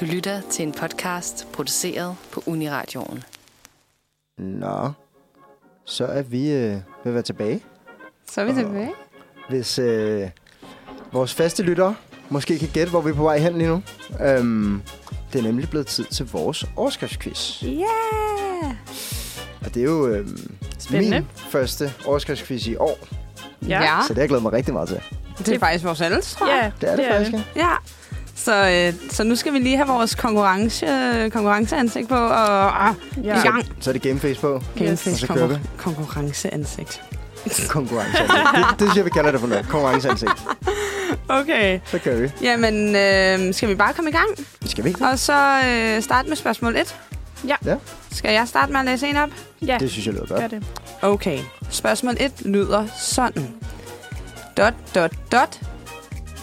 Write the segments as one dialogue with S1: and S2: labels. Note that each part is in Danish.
S1: Du lytter til en podcast produceret på Uniradioen.
S2: Nå, så er vi øh, ved at være tilbage.
S3: Så er vi tilbage.
S2: Hvis øh, vores faste lyttere måske kan gætte, hvor vi er på vej hen lige nu. Øhm, det er nemlig blevet tid til vores overskriftsquiz.
S3: Yeah!
S2: Og det er jo øhm,
S4: Spændende.
S2: min første overskriftsquiz i år.
S4: Ja.
S3: ja.
S2: Så det har jeg glædet mig rigtig meget til.
S3: Det er faktisk vores alles, tror jeg.
S4: Ja,
S2: Det er det, faktisk.
S4: det.
S2: ja.
S3: Så, øh, så nu skal vi lige have vores konkurrence, konkurrenceansigt på og ah,
S4: Ja.
S3: i gang.
S2: Så er det gameface på.
S3: Gameface
S2: Og så kører vi.
S3: konkur- konkurrenceansigt.
S2: Konkurrenceansigt. det, det synes jeg, vi kalder det for noget. Konkurrenceansigt.
S3: Okay.
S2: Så kører vi.
S3: Jamen, øh, skal vi bare komme i gang?
S2: Skal vi?
S3: Og så øh, starte med spørgsmål 1.
S4: Ja.
S2: Ja.
S3: Skal jeg starte med at læse en op?
S4: Ja,
S2: Det synes jeg lyder
S4: gør
S2: godt.
S4: det.
S3: Okay. Spørgsmål 1 lyder sådan. Dot, dot, dot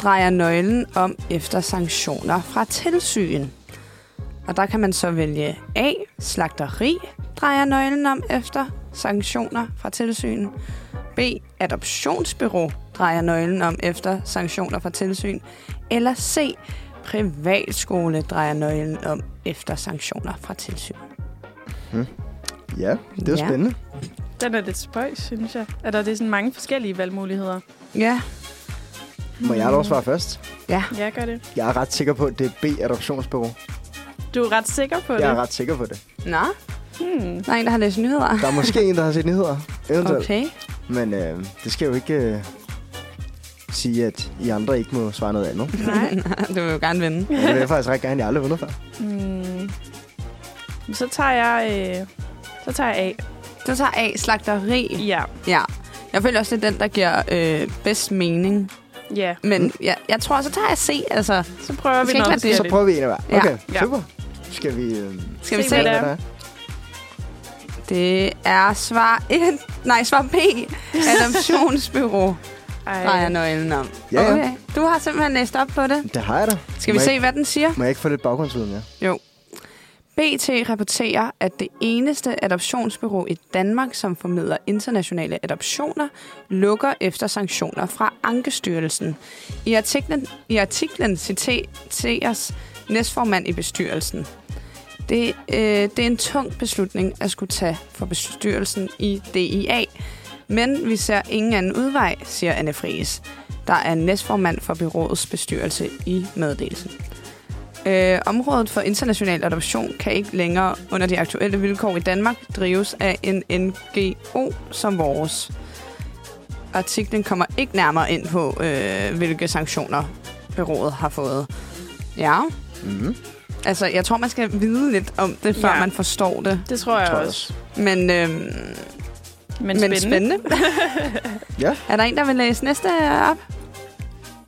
S3: drejer nøglen om efter sanktioner fra tilsyn. Og der kan man så vælge A. Slagteri drejer nøglen om efter sanktioner fra tilsyn. B. Adoptionsbyrå drejer nøglen om efter sanktioner fra tilsyn. Eller C. Privatskole drejer nøglen om efter sanktioner fra tilsyn.
S2: Ja, det er
S3: Ja.
S2: spændende.
S4: Den er lidt spøjs, synes jeg. Er der det er sådan mange forskellige valgmuligheder?
S3: Ja.
S2: Må jeg dog svare først?
S3: Ja.
S4: Ja, gør det.
S2: Jeg er ret sikker på, at det er B-adoptionsbureau.
S4: Du er ret sikker på
S2: Jeg
S4: det?
S2: er ret sikker på det.
S3: Nå,
S4: Hmm.
S3: der er en, der har læst nyheder.
S2: Der er måske en, der har set nyheder. Eventuelt.
S3: Okay.
S2: Men øh, det skal jo ikke øh, sige, at I andre ikke må svare noget andet.
S4: Nej.
S3: du vil jo gerne vinde.
S2: Og det vil jeg faktisk rigtig gerne, jeg aldrig vundet før.
S4: Hmm. Så tager jeg... Øh, så tager jeg A.
S3: Så tager A slagteri.
S4: Ja.
S3: Ja. Jeg føler også, det er den, der giver øh, bedst mening.
S4: Ja.
S3: Men jeg, jeg tror, så tager jeg C. Altså,
S4: Så prøver vi
S3: ikke
S4: noget.
S2: Så prøver vi en af hver.
S3: Ja.
S2: Okay,
S4: Ja.
S2: super. Skal vi... Øh,
S3: skal vi
S4: Se,
S3: se?
S4: hvad det er.
S2: der?
S3: Det er svar 1. Nej, svar B. Adoptionsbyrå
S4: Ej.
S3: drejer nøglen om.
S2: Ja, ja.
S3: Okay. Du har simpelthen læst op på det.
S2: Det har jeg da.
S3: Skal vi
S2: Må
S3: se,
S2: jeg,
S3: hvad den siger?
S2: Må jeg ikke få lidt baggrundsviden, ja?
S3: BT rapporterer, at det eneste adoptionsbyrå i Danmark, som formidler internationale adoptioner, lukker efter sanktioner fra Ankestyrelsen. I artiklen, i artiklen citeres næstformand i bestyrelsen. Det, øh, det er en tung beslutning at skulle tage for bestyrelsen i DIA, men vi ser ingen anden udvej, siger Anne Fries, der er næstformand for byrådets bestyrelse i meddelelsen. Øh, området for international adoption kan ikke længere under de aktuelle vilkår i Danmark drives af en NGO som vores. Artiklen kommer ikke nærmere ind på, øh, hvilke sanktioner byrådet har fået. Ja,
S2: Mm-hmm.
S3: altså jeg tror, man skal vide lidt om det, før
S4: Ja.
S3: man forstår det.
S4: Det tror jeg
S2: Tror jeg
S4: også.
S3: Men, øhm,
S4: Men
S3: men
S4: spændende.
S3: spændende.
S2: Ja.
S3: Er der en, der vil læse næste op?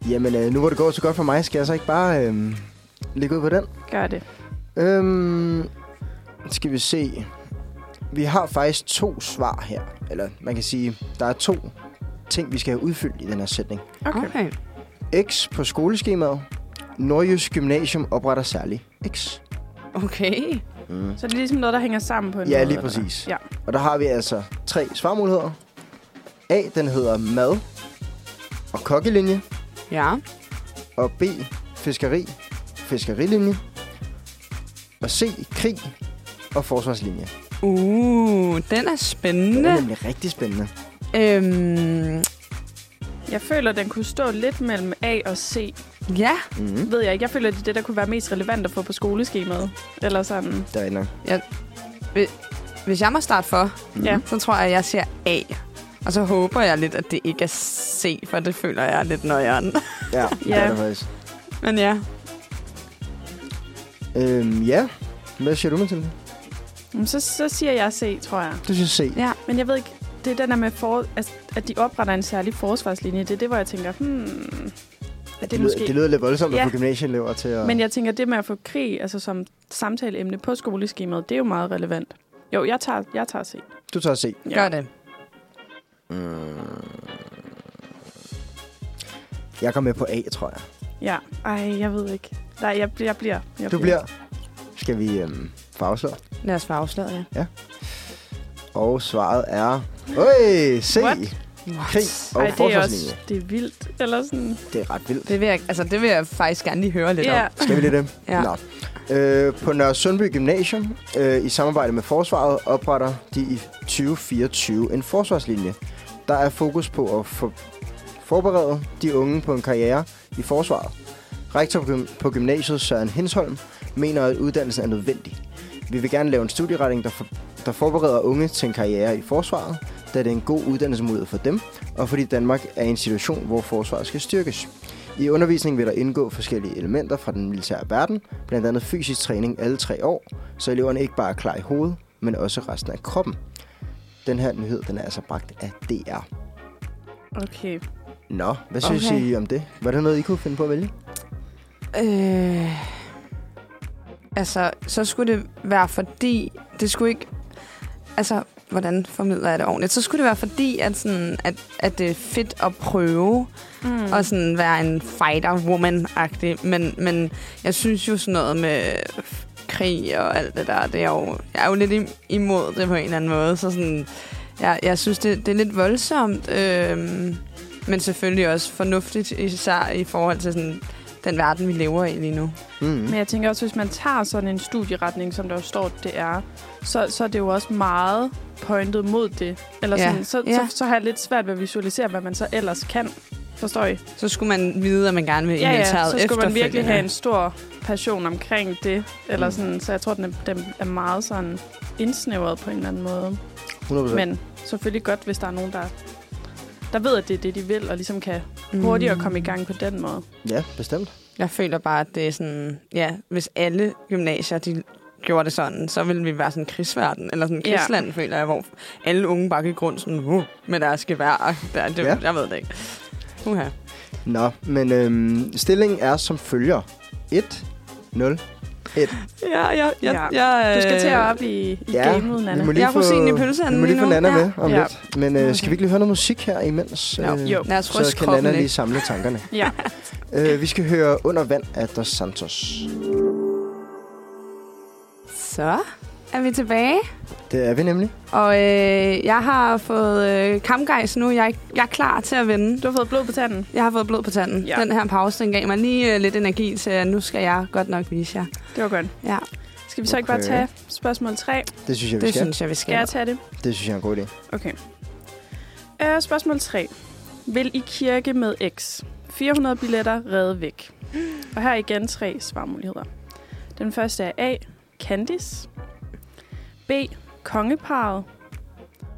S2: Jamen, øh, nu hvor det går så godt for mig, skal jeg så ikke bare øh, ligge ud på den?
S4: Gør det.
S2: Øhm, skal vi se. Vi har faktisk to svar her. Eller man kan sige, der er to ting, vi skal have udfyldt i den her sætning.
S4: Okay.
S3: okay.
S2: X på skoleskemaet. Nordjysk Gymnasium opretter særlig X.
S3: Okay.
S2: Mm.
S4: Så det er ligesom noget, der hænger sammen på en
S2: Ja,
S4: måde.
S2: lige
S4: eller hvad?
S2: præcis.
S4: Ja.
S2: Og der har vi altså tre svarmuligheder. A, den hedder mad og kokkelinje.
S3: Ja.
S2: Og B, fiskeri, fiskerilinje. Og C, krig og forsvarslinje.
S3: Uh, den er
S2: Det er
S3: spændende.
S2: nemlig rigtig spændende.
S3: Øhm,
S4: Jeg føler, den kunne stå lidt mellem A og C.
S3: ja,
S2: Mm.
S4: Ved jeg ikke. Jeg føler, det er det, der kunne være mest relevant at få på skoleskemaet. Eller sådan.
S2: Det er nok.
S3: hvis jeg må starte for,
S2: Mm.
S4: Ja.
S3: så tror jeg, at jeg siger A. Og så håber jeg lidt, at det ikke er C, for det føler jeg er lidt nøjeren.
S2: Ja, det
S4: Ja.
S2: er det faktisk.
S3: Men ja,
S2: Øhm, ja. Hvad siger du, Mathilde?
S4: Jamen, Så, så siger jeg C, tror jeg.
S2: Du synes C.
S3: ja.
S4: Men jeg ved ikke, det er den der med, for, altså, at de opretter en særlig forsvarslinje. Det er det, hvor jeg tænker, hmm, er det,
S2: Det,
S4: måske...
S2: lyder, det lyder lidt voldsomt at
S4: Ja.
S2: få gymnasieelever til at...
S4: Men jeg tænker, det med at få krig altså som samtaleemne på skoleskemaet, det er jo meget relevant. Jo, jeg tager, jeg tager C.
S2: Du tager C.
S4: Ja.
S3: gør det.
S2: Mm. Jeg går med på A, tror jeg.
S4: Ja. Ej, jeg ved ikke. Nej, jeg, jeg bliver. Jeg
S2: Du bliver... Skal vi øhm, få afsløret?
S3: Lad os få afsløret, ja.
S2: Og svaret er... Øj, C.
S4: What?
S2: Krig og
S4: Ej, det er også det er vildt. Eller sådan.
S2: Det er ret vildt.
S3: Det vil, jeg, altså, det vil jeg faktisk gerne lige høre lidt
S4: Ja.
S3: om.
S2: Skal vi lige det?
S3: Ja.
S2: Nå. Øh, på Nørre Sundby Gymnasium, øh, i samarbejde med Forsvaret, opretter de i 2024 en forsvarslinje. Der er fokus på at for, forberede de unge på en karriere i forsvaret. Rektor på, gym- på gymnasiet, Søren Hensholm mener, at uddannelsen er nødvendig. Vi vil gerne lave en studieretning, der, for, der forbereder unge til en karriere i forsvaret, da det er en god uddannelsesmulighed for dem, og fordi Danmark er i en situation, hvor forsvaret skal styrkes. I undervisningen vil der indgå forskellige elementer fra den militære verden, blandt andet fysisk træning alle tre år, så eleverne ikke bare er klar i hovedet, men også resten af kroppen. Den her nyhed, den er altså bragt af DR.
S4: Okay.
S2: Nå, hvad synes
S3: Okay.
S2: I om det? Var det noget, I kunne finde på at vælge?
S3: Øh, altså, så skulle det være fordi... Det skulle ikke... Altså, hvordan formidler jeg det ordentligt? Så skulle det være fordi, at, sådan, at, at det er fedt at prøve
S4: Mm.
S3: og sådan være en fighter-woman-agtig. Men, men jeg synes jo sådan noget med krig og alt det der, det er jo, jeg er jo lidt im- imod det på en eller anden måde. Så sådan, jeg, jeg synes, det, det er lidt voldsomt, øhm, men selvfølgelig også fornuftigt, især i forhold til sådan, den verden, vi lever i lige nu.
S2: Mm.
S4: Men jeg tænker også, hvis man tager sådan en studieretning, som der jo står, det er, så, så er det jo også meget pointet mod det. Eller
S3: Ja.
S4: sådan, så,
S3: Ja.
S4: så, så har jeg lidt svært ved at visualisere, hvad man så ellers kan. Forstår I?
S3: Så skulle man vide, at man gerne vil i
S4: Ja, ja, så skulle man virkelig have en stor passion omkring det. Eller
S2: Mm.
S4: sådan, så jeg tror, den er, den er meget sådan indsnævret på en eller anden måde.
S2: 100%.
S4: Men selvfølgelig godt, hvis der er nogen, der, der ved, at det er det, de vil, og ligesom kan hurtigere komme i gang på den måde.
S2: Ja, bestemt.
S3: Jeg føler bare, at det er sådan... Ja, hvis alle gymnasier, de gjorde det sådan, så ville vi være sådan en krigsverden, eller sådan en
S4: Ja.
S3: krigsland, føler jeg, hvor alle unge bare gik rundt sådan, uh, med deres gevær. Der, det,
S2: Ja.
S3: ja. Jeg ved det ikke. Uha.
S2: Nå, men øhm, stillingen er som følger. 1, 0, 1.
S3: Ja, ja, ja.
S4: Ja.
S3: ja
S4: Du skal til at
S3: øh,
S4: op i, i
S2: Ja,
S4: gamet, Nana.
S2: lige
S3: Jeg er rosinen i pølseenden
S2: Vi må lige
S3: lige
S2: få
S3: nu.
S2: Nana
S3: Ja.
S2: med om
S4: Ja.
S2: lidt. Men øh, skal vi ikke lige høre noget musik her imens?
S3: Jo.
S2: Øh,
S4: Jo.
S3: Lad os
S2: Så kan Nana lige samle tankerne.
S4: Ja.
S2: Øh, vi skal høre Under vand af Dos Santos.
S3: Så er vi tilbage.
S2: Det er vi nemlig.
S3: Og øh, jeg har fået øh, kampgejs nu. Jeg er, jeg er klar til at vinde.
S4: Du har fået blod på tanden.
S3: Jeg har fået blod på tanden.
S4: Ja.
S3: Den her pause, den gav mig lige øh, lidt energi til, at nu skal jeg godt nok vise jer.
S4: Det var godt.
S3: Ja,
S4: Skal vi så ikke bare
S2: Okay.
S4: tage spørgsmål 3?
S2: Det synes jeg, vi
S3: det
S2: skal.
S3: synes jeg, vi
S4: Skal jeg
S3: skal.
S4: tage det?
S2: Det synes jeg er en god idé.
S4: Okay. Uh, spørgsmål 3. Vil I kirke med X? 400 billetter redde væk. Og her er igen tre svarmuligheder. Den første er A. Candice. B. Kongeparet.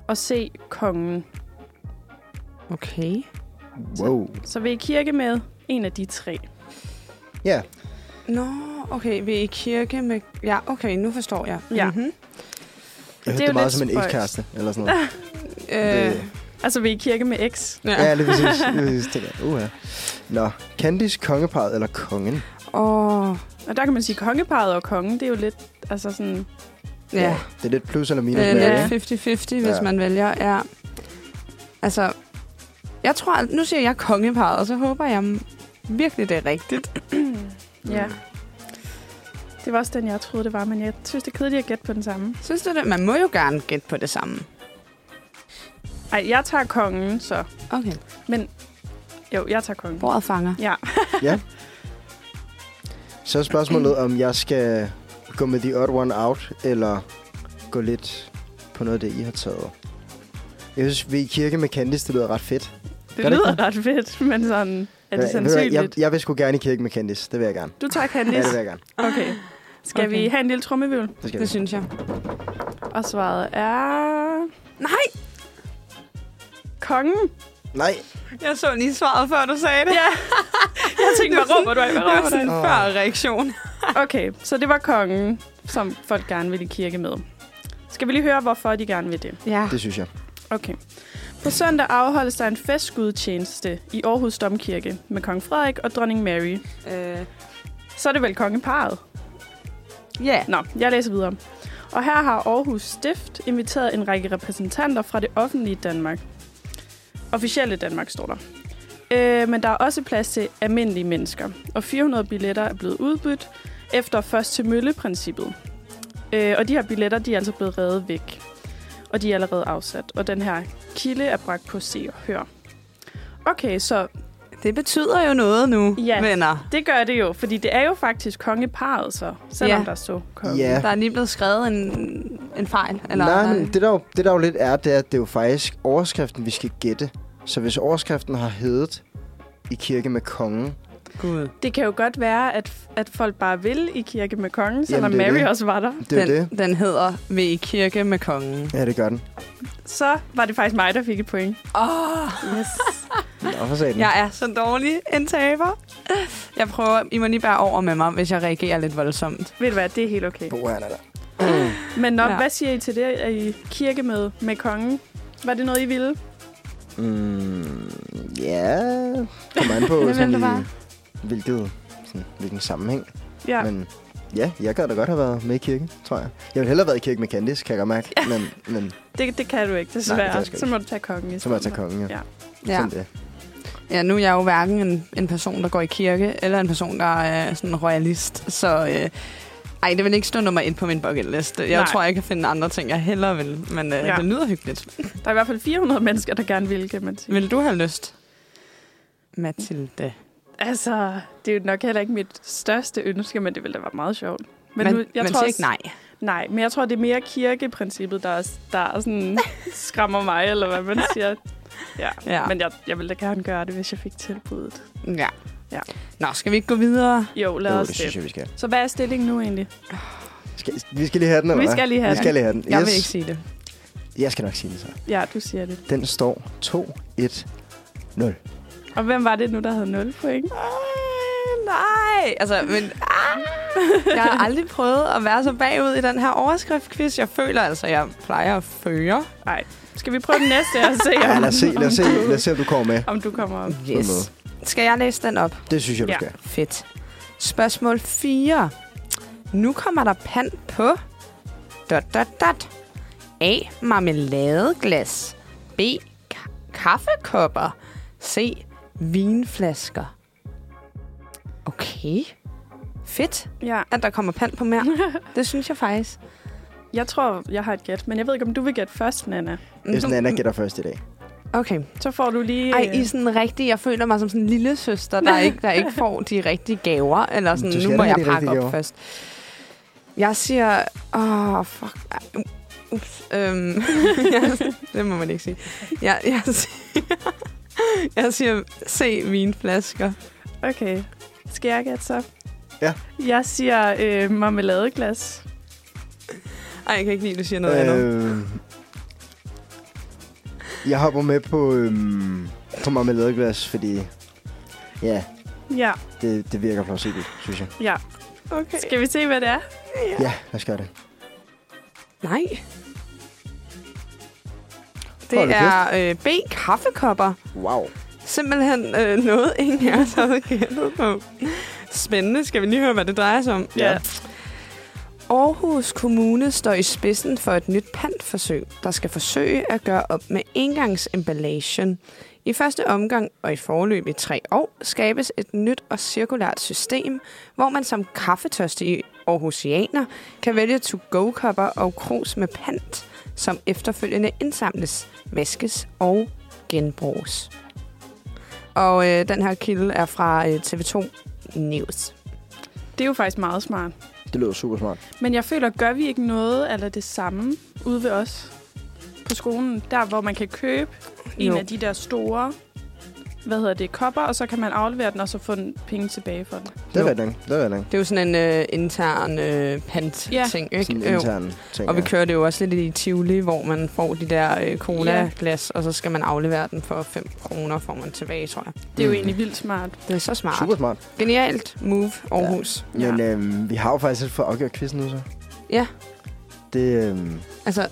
S4: Og C. Kongen.
S3: Okay.
S2: Wow.
S4: Så vil I kirke med en af de tre.
S2: Ja,
S3: Nå, okay. Vi er i kirke med... Ja, okay, nu forstår jeg.
S4: Ja.
S3: Mm-hmm.
S2: jeg
S4: er
S2: hørte
S4: jo
S2: det meget
S4: lidt
S2: som en ekskæreste, eller sådan noget.
S3: Øh,
S2: Det-
S4: Altså vil I kirke med X?
S3: ja.
S2: Ja, lige præcis. Lige præcis. Tænker jeg, uha. Nå, Candice, kongeparet eller kongen?
S3: Åh,
S4: Og der kan man sige, kongeparet og kongen, det er jo lidt, altså sådan,
S3: ja.
S2: Det er lidt plus eller minus
S3: Det er
S4: Ja.
S3: lidt 50-50, hvis
S2: Ja.
S3: man vælger. Ja. Altså, jeg tror, at nu siger jeg kongeparet, og så håber jeg virkelig, det er rigtigt.
S4: ja. Det var også den, jeg troede, det var, men jeg synes, det er kedeligt at gætte på den samme.
S3: Synes du det? Man må jo gerne gætte på det samme.
S4: Ej, jeg tager kongen, så.
S3: Okay.
S4: Men jo, jeg tager kongen.
S3: Bordet fanger.
S4: Ja.
S2: Ja. Så er spørgsmålet, om jeg skal gå med the odd one out, eller gå lidt på noget af det, I har taget. Jeg synes, vi er i kirke med Candice, det lyder ret fedt.
S4: Det
S2: Gør det
S4: lyder
S2: ikke
S4: ret fedt, men sådan, er det
S2: hvad,
S4: sandsynligt?
S2: Jeg, jeg vil sgu gerne i kirke med Candice, det vil jeg gerne.
S4: Du tager
S2: Ja, det
S4: Candice?
S2: vil jeg gerne.
S4: Okay. Skal
S3: Okay.
S4: vi have en lille trummevivl?
S2: Det skal
S3: Det synes jeg.
S4: Og svaret er...
S3: Nej!
S4: Kongen.
S2: Nej,
S3: Jeg så lige svaret, før du sagde det.
S4: Ja. Jeg tænkte, hvad råber du af? Hvad
S3: Det var
S4: råber du
S3: sådan en
S2: Åh.
S3: før reaktion.
S4: Okay, så det var kongen, som folk gerne ville i kirke med. Skal vi lige høre, hvorfor de gerne vil det?
S3: Ja.
S2: det synes jeg.
S4: Okay. På søndag afholdes der en festskudtjeneste i Aarhus Domkirke med kong Frederik og dronning Mary.
S3: Øh,
S4: Så er det vel kongeparet.
S3: ja.
S4: Nå, jeg læser videre. Og her har Aarhus Stift inviteret en række repræsentanter fra det offentlige Danmark. Officielle Danmark står der. Øh, men der er også plads til almindelige mennesker, og 400 billetter er blevet udbudt efter først til mølle-princippet. Øh, og de her billetter, de er altså blevet reddet væk, og de er allerede afsat. Og den her kilde er bragt på Se og Hør. Okay, så
S3: Det betyder jo noget nu,
S4: Ja.
S3: venner.
S4: Det gør det jo, fordi det er jo faktisk kongeparet så, selvom
S3: Ja.
S4: der stod konge.
S2: Ja.
S3: Der er lige blevet skrevet en, en fejl. Eller,
S2: Nej, men det der, jo, det der jo lidt er, det er, at det er jo faktisk overskriften, vi skal gætte. Så hvis overskriften har heddet i kirke med kongen,
S3: Gud.
S4: Det kan jo godt være, at, at folk bare vil i kirke med kongen, selvom Mary
S2: det.
S4: også var der.
S2: det er
S3: Den,
S2: det.
S3: den hedder Ved i kirke med kongen.
S2: Ja, det gør den.
S4: Så var det faktisk mig, der fik et point.
S3: Åh, oh,
S4: Yes.
S2: Nå, for
S3: jeg er så dårlig en taber. Jeg prøver, I må lige bære over med mig, hvis jeg reagerer lidt voldsomt.
S4: Ved du hvad, det er helt okay.
S2: Bo, han er der.
S4: Men nok,
S3: Ja.
S4: hvad siger I til det? Er I kirke med, med kongen? Var det noget, I ville?
S2: Mm, ja, kommer an på, sådan,
S3: bare?
S2: hvilket, sådan, hvilken sammenhæng.
S4: Ja.
S2: Men ja, jeg gad da godt have været med i kirken, tror jeg. Jeg ville hellere have været i kirke med Candice, kan jeg godt mærke. Men, men
S4: Det, det kan du ikke,
S2: kan
S4: desværre.
S2: jeg sgu
S4: så må du tage kongen i
S2: så må jeg tage kongen, ja.
S4: Ja.
S3: Ja.
S2: Sådan det.
S3: ja, nu er jeg jo hverken en, en person, der går i kirke, eller en person, der er sådan en royalist. Så øh, ej, det vil ikke stå nummer et på min bucket list. Jeg
S4: Nej.
S3: tror, jeg kan finde andre ting, jeg hellere vil. Men øh,
S4: Ja.
S3: det lyder hyggeligt.
S4: Der er i hvert fald 400 mennesker, der gerne vil, kan man sige.
S3: Vil du have lyst? Mathilde.
S4: Altså, det er jo nok heller ikke mit største ønske, men det ville da være meget sjovt.
S3: Men, men,
S4: nu, jeg
S3: men
S4: tror også-
S3: ikke nej.
S4: Nej, men jeg tror, det er mere kirkeprincippet, der, er, der er sådan, skræmmer mig, eller hvad man siger. Ja.
S3: ja.
S4: men jeg, jeg ville da gerne gøre det, hvis jeg fik tilbuddet.
S3: Ja.
S4: Ja.
S3: Nå, skal vi ikke gå videre?
S4: Jo, lad
S2: Jo,
S4: os
S2: det
S4: det.
S2: synes jeg, vi skal.
S4: Så hvad er stillingen nu egentlig?
S2: skal. Vi skal lige have den, eller
S4: Vi
S2: hvad?
S4: skal lige have
S2: Vi
S4: den.
S2: skal lige have den.
S3: Jeg vil ikke sige det.
S2: Jeg skal nok sige det så.
S4: Ja, du siger det.
S2: Den står 2-1-0.
S4: Og hvem var det nu, der havde 0 point?
S3: Øh, nej. Altså, men... Ah, jeg har aldrig prøvet at være så bagud i den her overskriftquiz. Jeg føler altså, jeg plejer at føre.
S4: Nej. Skal vi prøve den næste og se, om,
S2: Ja, lad os se, lad os se, lad os se, om du kommer med.
S4: om du kommer op?
S3: Yes. Skal jeg læse den op?
S2: Det synes jeg, du
S4: Ja.
S2: skal.
S3: Fedt. Spørgsmål 4. Nu kommer der pant på... Dot, dot, dot. A. Marmeladeglas. B. Ka- kaffekopper. C. Vinflasker. Okay. Fedt,
S4: Ja,
S3: at der kommer pant på mere. Det synes jeg faktisk.
S4: jeg tror, jeg har et gæt, men jeg ved ikke, om du vil gætte først, Nana.
S2: Hvis den anden gætter først i dag.
S3: Okay.
S4: Så får du lige...
S3: Ej, I er sådan rigtig, jeg føler mig som sådan en lille søster, der ikke, der ikke får de rigtige gaver. Eller sådan, nu må jeg pakke op
S2: gaver.
S3: først. Jeg siger, åh, oh, fuck. Ej, Ups. Øhm, jeg- det må man ikke sige. Jeg, jeg siger, jeg siger, se vinflasker.
S4: Okay. Skal jeg gætte så?
S2: Ja.
S4: Jeg siger øh, marmeladeglas.
S3: Ej, jeg kan ikke lide, at du siger noget øh, andet.
S2: Jeg hopper med på, øhm, på marmeladeglas, fordi ja,
S4: Ja,
S2: det, det virker plausibelt, synes jeg.
S4: ja.
S3: Okay.
S4: Skal vi se, hvad det er?
S2: Ja, lad os gøre det.
S3: Nej.
S2: Hold
S3: Det
S2: da
S3: er øh, B. Kaffekopper.
S2: Wow.
S3: Simpelthen øh, noget, ingen af os havde gættet på. Spændende. Skal vi lige høre, hvad det drejer sig om?
S4: Ja.
S3: Aarhus Kommune står i spidsen for et nyt pantforsøg, der skal forsøge at gøre op med engangsemballagen. I første omgang og i forløb i tre år skabes et nyt og cirkulært system, hvor man som kaffetørstig Aarhusianer kan vælge to-go-kopper og krus med pant, som efterfølgende indsamles, vaskes og genbruges. Og øh, den her kilde er fra øh, TV2 News.
S4: Det er jo faktisk meget smart.
S2: Det lyder super smart.
S4: Men jeg føler, gør vi ikke noget eller det samme ude ved os på skolen? Der, hvor man kan købe en
S3: Jo.
S4: af de der store hvad hedder det, kopper, og så kan man aflevere den, og så få en penge tilbage for den.
S2: Det er rigtigt. Det er rigtigt.
S3: Det er jo sådan en øh, intern øh, pant-ting, ikke?
S2: Sådan en intern ting.
S3: Og vi
S2: ja.
S3: kører det jo også lidt i Tivoli, hvor man får de der øh, cola-glas, og så skal man aflevere den for 5 kroner, får man tilbage, tror jeg.
S4: Det er jo
S2: Mm.
S4: egentlig vildt smart.
S3: Det er så smart.
S2: Super smart.
S3: Genialt move, Aarhus.
S4: Ja.
S2: Men øhm, vi har jo faktisk lidt fået afgjort quizzen nu, så.
S3: Ja.
S2: Det, øhm,
S3: Altså,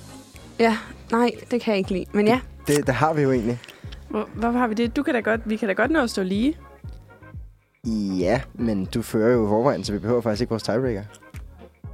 S3: ja, nej, det kan jeg ikke lide. Men ja,
S2: det, det har vi jo egentlig.
S4: Hvor, hvorfor har vi det? Du kan da godt, vi kan da godt nå at stå lige.
S2: Ja, men du fører jo forvejen, så vi behøver faktisk ikke vores tiebreaker.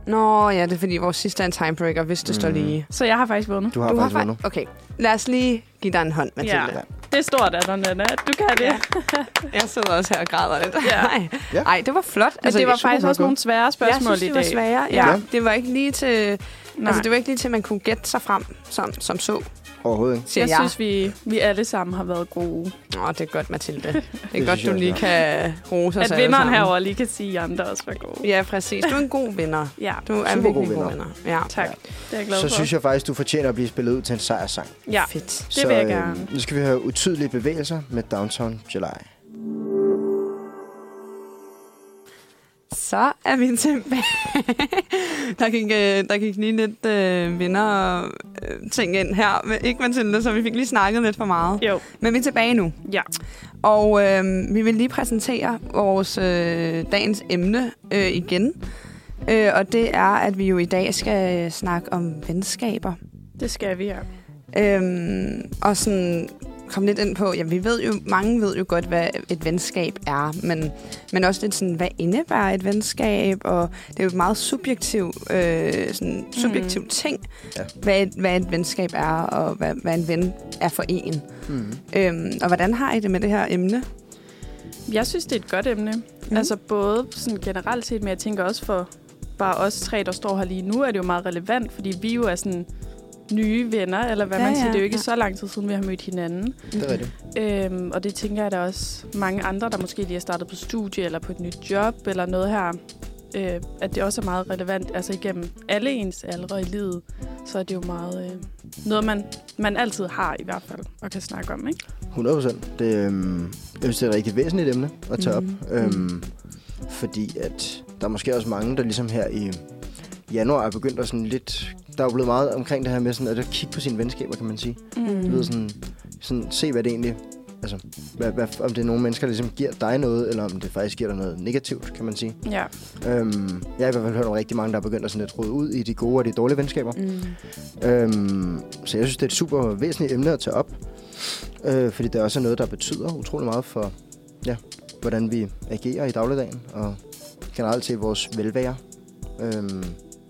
S3: Nå, ja, det er fordi, vores sidste er en timebreaker, hvis det mm. står
S2: Mm.
S3: lige.
S4: Så jeg har faktisk vundet.
S2: Du har
S3: du har
S2: faktisk vundet.
S3: fa- Okay, lad os lige give dig en hånd, Mathilde.
S4: Ja. Det er stort af dig, Nana. Du kan det.
S3: Ja. Jeg sidder også her og græder lidt.
S4: Ja.
S3: Ej.
S2: Ja.
S3: Ej, det var flot.
S4: Men det var faktisk også nogle svære spørgsmål
S3: jeg synes,
S4: i
S3: det var
S4: dag.
S3: svære. Ja.
S2: Ja.
S3: Det var ikke lige til...
S4: Nej.
S3: Altså, det var ikke lige til, at man kunne gætte sig frem som, som så.
S2: Overhovedet ikke.
S4: jeg
S3: jeg.
S4: synes, vi, vi alle sammen har været gode.
S3: Åh, det er godt, Mathilde. Det er
S2: Det
S3: godt, du lige kan rose os
S4: At vinderen herover lige kan sige, at andre også var gode.
S3: Ja, præcis. Du er en god vinder.
S4: Ja,
S3: Du er en
S2: Super god
S3: virkelig god
S2: vinder.
S3: vinder. Ja.
S4: tak. Det er jeg glad
S2: Så
S4: for.
S2: synes jeg faktisk, du fortjener at blive spillet ud til en sejrssang.
S4: Ja,
S3: Fedt.
S4: det
S2: så,
S4: vil jeg
S2: øh,
S4: gerne.
S2: Nu skal vi have utydelige bevægelser med Downtown July.
S3: Så er vi tilbage. der, gik, øh, der gik lige lidt øh, vinder øh, ting ind her. Ikke Mathilde, så vi fik lige snakket lidt for meget.
S4: Jo,
S3: Men vi er tilbage nu.
S4: ja.
S3: Og øh, vi vil lige præsentere vores øh, dagens emne øh, igen. Øh, og det er, at vi jo i dag skal snakke om venskaber.
S4: Det skal vi, ja.
S3: Øhm, og sådan komme lidt ind på, ja, vi ved jo, mange ved jo godt, hvad et venskab er, men, men også lidt sådan, hvad indebærer et venskab, og det er jo et meget subjektiv, øh, sådan, subjektiv ting,
S2: Ja.
S3: hvad, et, hvad et venskab er, og hvad, hvad en ven er for en.
S2: Mm.
S3: Øhm, og hvordan har I det med det her emne?
S4: Jeg synes, det er et godt emne. Mm. Altså både sådan generelt set, men jeg tænker også for bare os tre, der står her lige nu, er det jo meget relevant, fordi vi jo er sådan nye venner, eller hvad
S3: Ja,
S4: man siger.
S3: ja,
S4: Det er jo ikke
S3: ja.
S4: så lang tid siden, vi har mødt hinanden.
S2: Det er rigtigt.
S4: Øhm, og det tænker jeg, der er også mange andre, der måske lige er startet på studie, eller på et nyt job, eller noget her, øh, at det også er meget relevant, altså igennem alle ens aldre i livet, så er det jo meget øh, noget, man, man altid har i hvert fald, og kan snakke om, ikke?
S2: 100 procent. Det, øhm, jeg synes, det er et rigtig væsentligt emne at tage op.
S3: Mhm.
S2: Øhm, fordi at der er måske også mange, der ligesom her i januar er begyndt at sådan lidt... Der er jo blevet meget omkring det her med sådan, at kigge på sine venskaber, kan man sige.
S3: Mm.
S2: Du ved, sådan, sådan, se hvad det egentlig... Altså, hvad, hvad, om det er nogle mennesker, der ligesom giver dig noget, eller om det faktisk giver dig noget negativt, kan man sige.
S4: Ja.
S2: Øhm, jeg har i hvert fald hørt om rigtig mange, der er begyndt at sådan lidt rode ud i de gode og de dårlige venskaber.
S3: Mm.
S2: Øhm, så jeg synes, det er et super væsentligt emne at tage op. Øh, fordi det også er noget, der betyder utrolig meget for, ja, hvordan vi agerer i dagligdagen, og generelt til vores velvære. Øhm,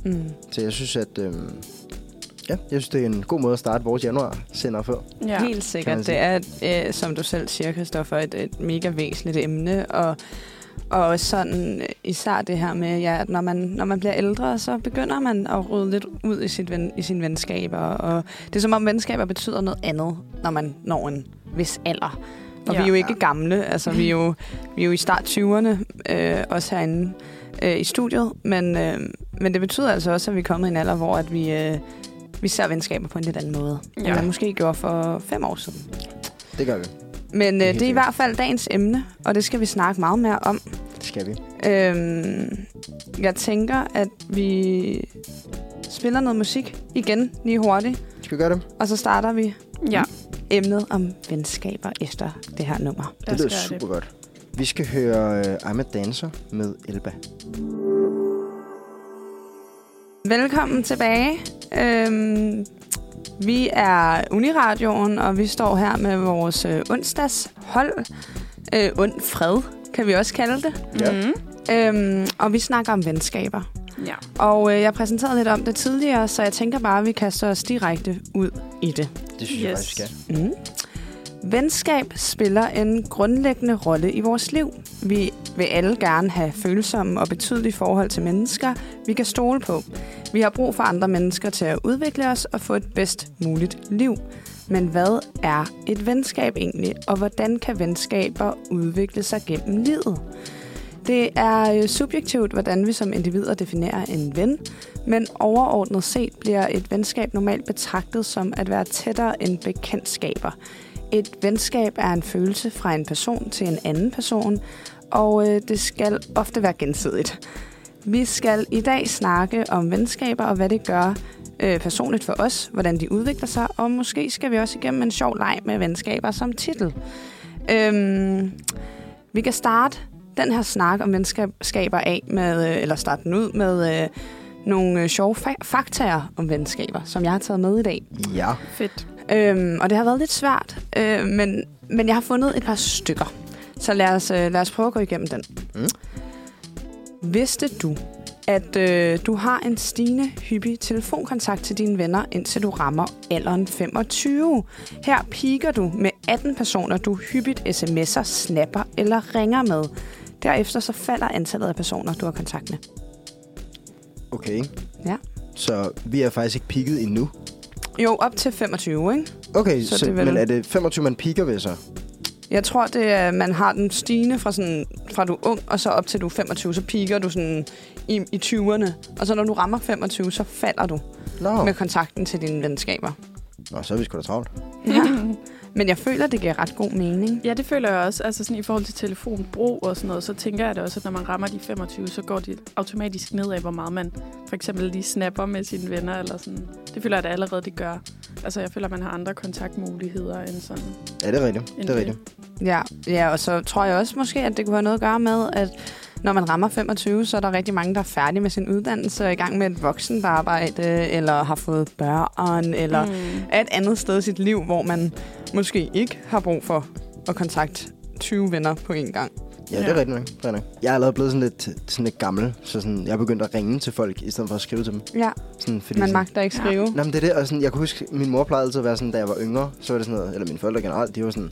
S3: Mm.
S2: så jeg synes, at øhm, ja, jeg synes, det er en god måde at starte vores januar sender på.
S4: ja.
S3: Helt sikkert. Det er, øh, som du selv siger, Christoffer, et, et mega væsentligt emne, og, og også sådan øh, især det her med, ja, at når man, når man bliver ældre, så begynder man at rydde lidt ud i, sit ven, i sine venskaber, og det er som om venskaber betyder noget andet, når man når en vis alder. Og ja,
S4: Ja.
S3: vi er jo ikke gamle, altså vi er jo, vi er jo i start 20'erne, øh, også herinde øh, i studiet, men, øh, men det betyder altså også, at vi er kommet i en alder, hvor at vi, øh, vi ser venskaber på en lidt anden måde, ja. end man måske gjorde for fem år siden.
S2: Det gør vi.
S3: Men
S2: Det er
S3: øh, det er i hvert fald dagens emne, og det skal vi snakke meget mere om.
S2: Det skal vi.
S3: Øhm, jeg tænker, at vi spiller noget musik igen lige hurtigt,
S2: Skal vi gøre det?
S3: og så starter vi
S4: ja.
S3: emnet om venskaber efter det her nummer.
S2: Det lyder super godt. Vi skal høre uh, I'm a Dancer med Elba.
S3: Velkommen tilbage. Øhm, vi er Uniradioen, og vi står her med vores øh, onsdagshold. Øh, ond fred, kan vi også kalde det.
S2: Ja.
S4: Mm.
S3: Øhm, og vi snakker om venskaber.
S4: ja.
S3: Og øh, jeg præsenterede lidt om det tidligere, så jeg tænker bare, at vi kaster os direkte ud i det.
S2: Det synes jeg
S4: Yes.
S2: faktisk, vi skal.
S3: Mm. Venskab spiller en grundlæggende rolle i vores liv. Vi vil alle gerne have følsomme og betydelige forhold til mennesker, vi kan stole på. Vi har brug for andre mennesker til at udvikle os og få et bedst muligt liv. Men hvad er et venskab egentlig, og hvordan kan venskaber udvikle sig gennem livet? Det er øh, subjektivt, hvordan vi som individer definerer en ven, men overordnet set bliver et venskab normalt betragtet som at være tættere end bekendtskaber. Et venskab er en følelse fra en person til en anden person, og øh, det skal ofte være gensidigt. Vi skal i dag snakke om venskaber og hvad det gør øh, personligt for os, hvordan de udvikler sig, og måske skal vi også igennem en sjov leg med venskaber som titel. Øhm, vi kan starte den her snak om venskaber af med, øh, eller starte den ud med øh, nogle øh, sjove fa- faktaer om venskaber, som jeg har taget med i dag.
S2: Ja.
S4: Fedt.
S3: Øhm, og det har været lidt svært, øh, men, men jeg har fundet et par stykker. Så lad os, øh, lad os prøve at gå igennem den.
S2: Mm.
S3: Vidste du, at øh, du har en stigende hyppig telefonkontakt til dine venner, indtil du rammer alderen 25? Her piker du med 18 personer, du hyppigt sms'er, snapper eller ringer med. Derefter så falder antallet af personer, du har kontakt med.
S2: Okay.
S3: Ja.
S2: Så vi er faktisk ikke peaked endnu.
S3: Jo, op til 25, ikke?
S2: Okay,
S3: Så
S2: så,
S3: det vel-
S2: men er det 25, man piker ved så?
S3: Jeg tror, det er, man har den stigende fra, sådan, fra du er ung, og så op til du er 25, så piker du sådan i, i 20'erne. Og så når du rammer 25, så falder du
S2: Nå,
S3: med kontakten til dine venskaber.
S2: Nå så er vi sgu da travlt.
S3: Ja. Men jeg føler, det giver ret god mening.
S4: Ja, det føler jeg også. Altså sådan i forhold til telefonbrug og sådan noget, så tænker jeg det også, at når man rammer de 25, så går det automatisk ned af, hvor meget man for eksempel lige snapper med sine venner eller sådan. Det føler jeg, at allerede det gør. Altså jeg føler, at man har andre kontaktmuligheder end sådan.
S2: Ja, det er rigtigt. Det er rigtigt.
S3: Ja, ja, og så tror jeg også måske, at det kunne have noget at gøre med, at når man rammer 25, så er der rigtig mange, der er færdige med sin uddannelse og er i gang med et voksenarbejde, eller har fået børn, eller mm. er et andet sted i sit liv, hvor man måske ikke har brug for at kontakte 20 venner på en gang.
S2: Ja, det er
S4: Ja.
S2: rigtigt nok. Nok. Jeg er allerede blevet sådan lidt, sådan lidt gammel, så sådan, jeg er begyndt at ringe til folk, i stedet for at skrive til dem.
S3: Ja,
S2: Sådan, fordi
S3: man
S2: sådan,
S3: magter ikke
S4: Ja.
S3: skrive.
S2: Nå, men det er det, og sådan, jeg kunne huske, min mor plejede altid at være sådan, da jeg var yngre, så var det sådan noget, eller mine forældre generelt, de var sådan,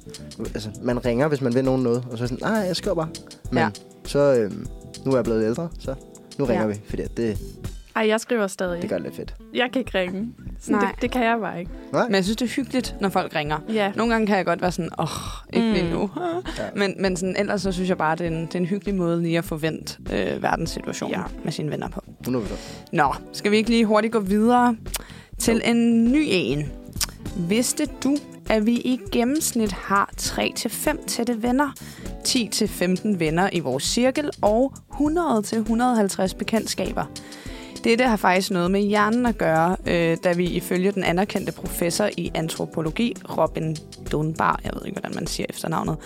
S2: altså, man ringer, hvis man vil nogen noget, og så er sådan, nej, jeg skriver bare. Men
S3: Ja.
S2: ja. så, øhm, nu er jeg blevet ældre, så nu ringer
S3: Ja.
S2: vi, fordi det,
S4: Ej, jeg skriver stadig.
S2: det gør det lidt fedt.
S4: Jeg kan ikke ringe. Sådan,
S3: Nej.
S4: det, det kan jeg bare ikke.
S2: Nej?
S3: Men jeg synes, det er hyggeligt, når folk ringer.
S4: Ja.
S3: Nogle gange kan jeg godt være sådan, åh, ikke
S4: Mm.
S3: lige nu.
S2: Ja.
S3: Men, men sådan, ellers så synes jeg bare, det er en, det er en hyggelig måde lige at forvente øh, verdenssituationen ja.
S4: Ja.
S3: med sine venner på.
S2: 100
S3: Nå, skal vi ikke lige hurtigt gå videre til en ny en? Vidste du, at vi i gennemsnit har 3-5 tætte venner, 10-15 venner i vores cirkel og 100-150 bekendtskaber? Dette har faktisk noget med hjernen at gøre, øh, da vi ifølge den anerkendte professor i antropologi, Robin Dunbar, jeg ved ikke, hvordan man siger efternavnet,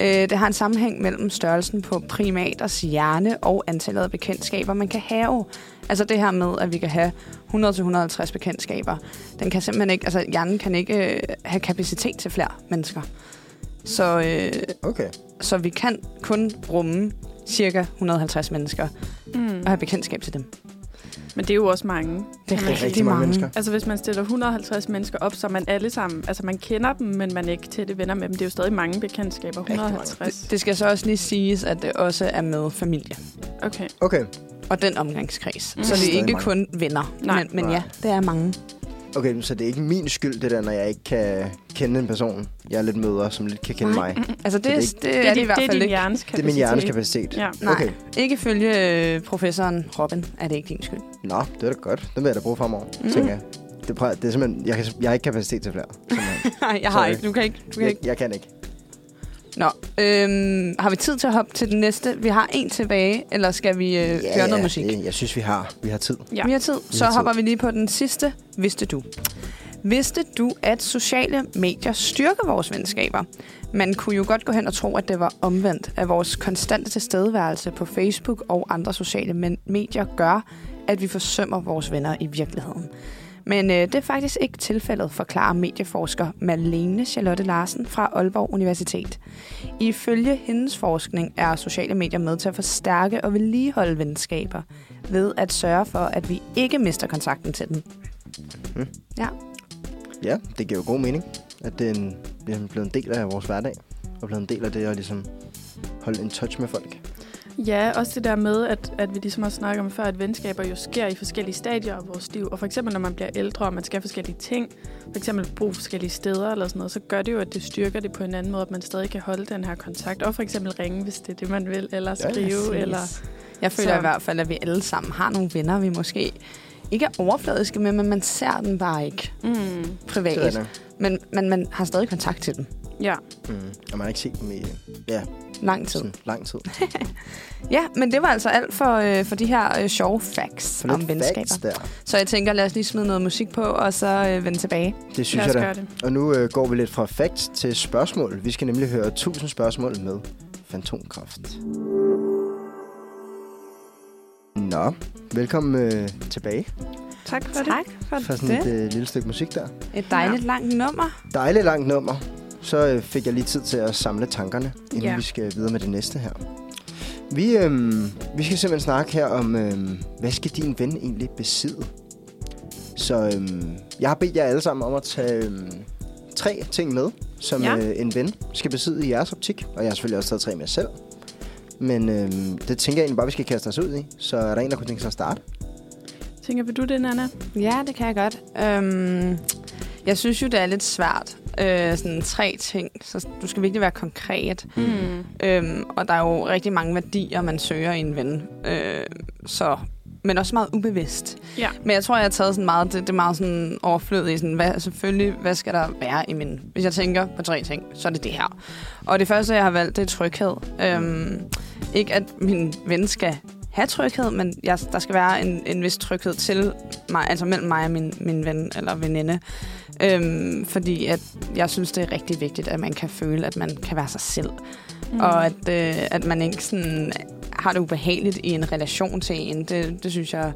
S3: øh, det har en sammenhæng mellem størrelsen på primaters hjerne og antallet af bekendtskaber, man kan have. Altså det her med, at vi kan have 100-150 bekendtskaber. Den kan simpelthen ikke, altså hjernen kan ikke øh, have kapacitet til flere mennesker. Så, øh,
S2: Okay.
S3: så vi kan kun rumme cirka 150 mennesker
S4: Mm.
S3: og have bekendtskab til dem.
S4: Men det er jo også mange.
S3: Det er rigtig,
S2: rigtig mange
S3: mange.
S2: mennesker.
S4: Altså hvis man stiller 150 mennesker op, så er man alle sammen, altså man kender dem, men man er ikke tætte venner med dem. Det er jo stadig mange bekendtskaber.
S2: Rigtig mange.
S4: 150.
S3: Det, det skal så også lige siges, at det også er med familie
S4: Okay.
S2: Okay.
S3: og den omgangskreds.
S4: Mm.
S3: Så det er ikke
S2: mange.
S3: kun venner.
S4: Nej.
S3: Men, men
S2: Nej.
S3: ja, det er mange.
S2: Okay, så det er ikke min skyld, det der, når jeg ikke kan kende en person, jeg lidt møder, som lidt kan kende
S3: Nej.
S2: mig.
S3: Altså det,
S2: det er
S3: det,
S2: ikke-
S3: det,
S4: Det
S3: er
S4: er,
S3: det i hvert
S4: det er
S3: fald
S4: din hjernes
S2: Det er min hjernes kapacitet.
S4: Ja.
S3: Nej.
S2: Okay.
S3: Ikke følge øh, professoren Robin, er det ikke din skyld.
S2: Nå, det er da godt. Den vil jeg da bruge fremover,
S3: Mm.
S2: tænker jeg. Det, prøver, det er simpelthen, jeg, kan, jeg har ikke kapacitet til flere.
S3: Nej, jeg har
S2: Sorry.
S3: ikke. Du kan ikke. Du kan
S2: jeg,
S3: ikke.
S2: jeg kan ikke.
S3: Nå, øhm, har vi tid til at hoppe til den næste? Vi har en tilbage, eller skal vi øh, høre noget musik?
S2: Jeg synes, vi har, vi har tid.
S4: Ja.
S3: Vi har tid. Så
S2: har tid.
S3: hopper vi lige på den sidste. Vidste du? Vidste du, at sociale medier styrker vores venskaber? Man kunne jo godt gå hen og tro, at det var omvendt, at vores konstante tilstedeværelse på Facebook og andre sociale medier gør, at vi forsømmer vores venner i virkeligheden. Men øh, det er faktisk ikke tilfældet, forklarer medieforsker Malene Charlotte Larsen fra Aalborg Universitet. Ifølge hendes forskning er sociale medier med til at forstærke og vedligeholde venskaber ved at sørge for, at vi ikke mister kontakten til dem.
S2: Mm.
S3: Ja.
S2: Ja, det giver jo god mening, at det er, en, det er blevet en del af vores hverdag, og blevet en del af det at ligesom holde en touch med folk.
S4: Ja, også det der med, at, at vi ligesom har snakket om før, at venskaber jo sker i forskellige stadier af vores liv. Og for eksempel, når man bliver ældre, og man skal forskellige ting, for eksempel bo forskellige steder eller sådan noget, så gør det jo, at det styrker det på en anden måde, at man stadig kan holde den her kontakt. Og for eksempel ringe, hvis det er det, man vil, eller
S2: Ja,
S4: skrive,
S3: Præcis.
S4: eller...
S3: Jeg føler
S4: Så-
S3: i hvert fald, at vi alle sammen har nogle venner, vi måske ikke er overfladiske med, men man ser dem bare ikke
S4: Mm,
S3: privat. Men, men man har stadig kontakt til dem.
S4: Ja.
S2: Mm. Og man har ikke set dem i ja,
S3: Lang tid.
S2: sådan lang tid.
S3: Ja, men det var altså alt for, øh, for de her øh, sjove facts
S2: For
S3: om venskaber.
S2: facts der.
S3: Så jeg tænker, lad os lige smide noget musik på, og så øh, vende tilbage.
S2: Det synes
S4: Lad os
S2: jeg da.
S4: det.
S2: Og nu øh, går vi lidt fra facts til spørgsmål. Vi skal nemlig høre 1000 spørgsmål med fantomkraft. Nå, velkommen øh, tilbage
S4: Tak for det.
S3: Tak for,
S2: for sådan
S3: det.
S2: et øh, lille stykke musik der.
S3: Et dejligt ja. langt nummer.
S2: Dejligt langt nummer. Så øh, fik jeg lige tid til at samle tankerne, inden
S4: Ja.
S2: vi skal videre med det næste her. Vi, øh, vi skal simpelthen snakke her om, øh, hvad skal din ven egentlig besidde? Så øh, jeg har bedt jer alle sammen om at tage øh, tre ting med, som
S4: Ja.
S2: ja. øh, en ven skal besidde i jeres optik. Og jeg har selvfølgelig også taget tre med selv. Men øh, det tænker jeg egentlig bare, vi skal kaste os ud i. Så er der en, der kunne tænke sig at starte?
S4: Tænker, vil du det, Nana?
S3: Ja, det kan jeg godt. Øhm, Jeg synes jo, det er lidt svært. Øh, sådan tre ting. Så du skal virkelig være konkret.
S4: Mm.
S3: Øhm, og der er jo rigtig mange værdier, man søger i en ven. Øh, så men også meget ubevidst.
S4: Ja.
S3: Men jeg tror, jeg har taget sådan meget, det, det er meget sådan overflødigt. Sådan, hvad, selvfølgelig, hvad skal der være i min... Hvis jeg tænker på tre ting, så er det det her. Og det første, jeg har valgt, det er tryghed. Øhm, ikke at min ven skal have tryghed, men jeg, der skal være en, en vis tryghed til mig, altså mellem mig og min, min ven eller veninde. Øhm, fordi at jeg synes, det er rigtig vigtigt, at man kan føle, at man kan være sig selv. Mm. Og at, øh, at man ikke sådan har det ubehageligt i en relation til en. Det, det synes jeg...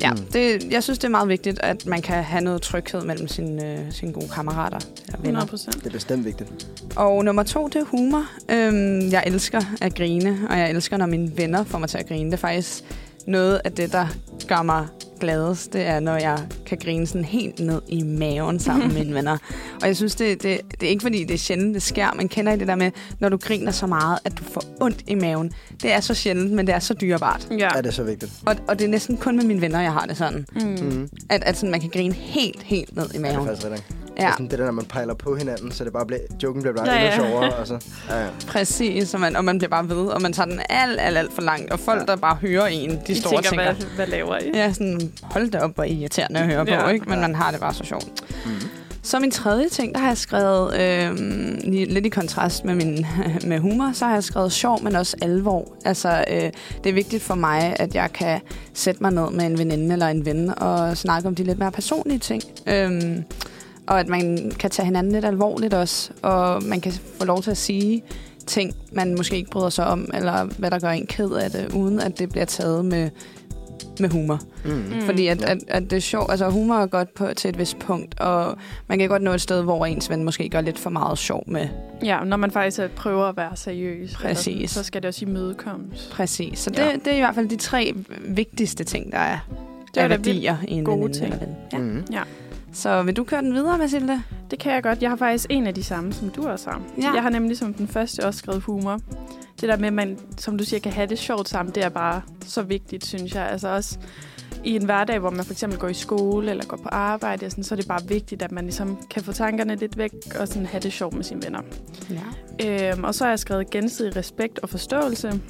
S3: Ja,
S2: Mm.
S3: det, jeg synes, det er meget vigtigt, at man kan have noget tryghed mellem sine, øh, sine gode kammerater eller venner.
S4: 100 procent.
S2: Det er bestemt vigtigt.
S3: Og nummer to, det er humor. Øhm, jeg elsker at grine, og jeg elsker, når mine venner får mig til at grine. Det er faktisk noget af det, der gør mig gladest. Det er, når jeg kan grine sådan helt ned i maven sammen med mine venner. Og jeg synes, det, det, det er ikke fordi, det er sjældent, det sker. Man kender I det der med, når du griner så meget, at du får ondt i maven. Det er så sjældent, men det er så dyrebart.
S4: Ja.
S2: Ja, det er så vigtigt.
S3: Og, og det er næsten kun med mine venner, jeg har det sådan.
S4: Mm.
S3: At, at sådan, man kan grine helt, helt ned i
S2: Ja, det er
S3: maven.
S2: faktisk.
S3: Ja,
S2: Ja. Sådan det der, når man pejler på hinanden, så det bare bliver, joken bliver bare
S4: Ja,
S2: ja, endnu sjovere. Og så, ja, ja.
S3: præcis. Og man, og man bliver bare ved, og man tager den alt, alt, alt for langt. Og folk,
S2: Ja.
S3: der bare hører en, de
S4: De
S3: står
S4: tænker,
S3: og tænker,
S4: hvad, hvad laver I?
S3: Ja, sådan, hold da op, hvor irriterende at høre
S4: Ja.
S3: på, ikke? Men
S2: Ja.
S3: man har det bare så sjovt.
S2: Mm.
S3: Så min tredje ting, der har jeg skrevet, øh, lidt i kontrast med min med humor, så har jeg skrevet sjov, men også alvor. Altså, øh, det er vigtigt for mig, at jeg kan sætte mig ned med en veninde eller en ven og snakke om de lidt mere personlige ting. Øh, og at man kan tage hinanden lidt alvorligt også, og man kan få lov til at sige ting, man måske ikke bryder sig om, eller hvad der gør en ked af det, uden at det bliver taget med, med humor.
S2: Mm.
S3: Mm.
S4: Mm.
S3: Fordi at,
S2: Ja.
S3: at, at det er sjovt. Altså humor er godt på, til et vist punkt, og man kan godt nå et sted, hvor ens ven måske gør lidt for meget sjov med.
S4: Ja, når man faktisk øh, prøver at være seriøs, eller
S3: Præcis.
S4: sådan, så skal det også imødekommes.
S3: Præcis. Så det,
S4: Ja.
S3: det er i hvert fald de tre vigtigste ting, der er,
S4: Det er
S3: er værdier i en
S4: gode ting.
S3: eller ven. Ja. Så vil du køre den videre, Mathilde?
S4: Det kan jeg godt. Jeg har faktisk en af de samme, som du også har.
S3: Ja.
S4: Jeg har nemlig som den første også skrevet humor. Det der med, at man, som du siger, kan have det sjovt sammen, det er bare så vigtigt, synes jeg. Altså også i en hverdag, hvor man for eksempel går i skole eller går på arbejde, sådan, så er det bare vigtigt, at man ligesom kan få tankerne lidt væk og sådan have det sjovt med sine venner.
S3: Ja.
S4: Øhm, og så har jeg skrevet gensidig respekt og forståelse.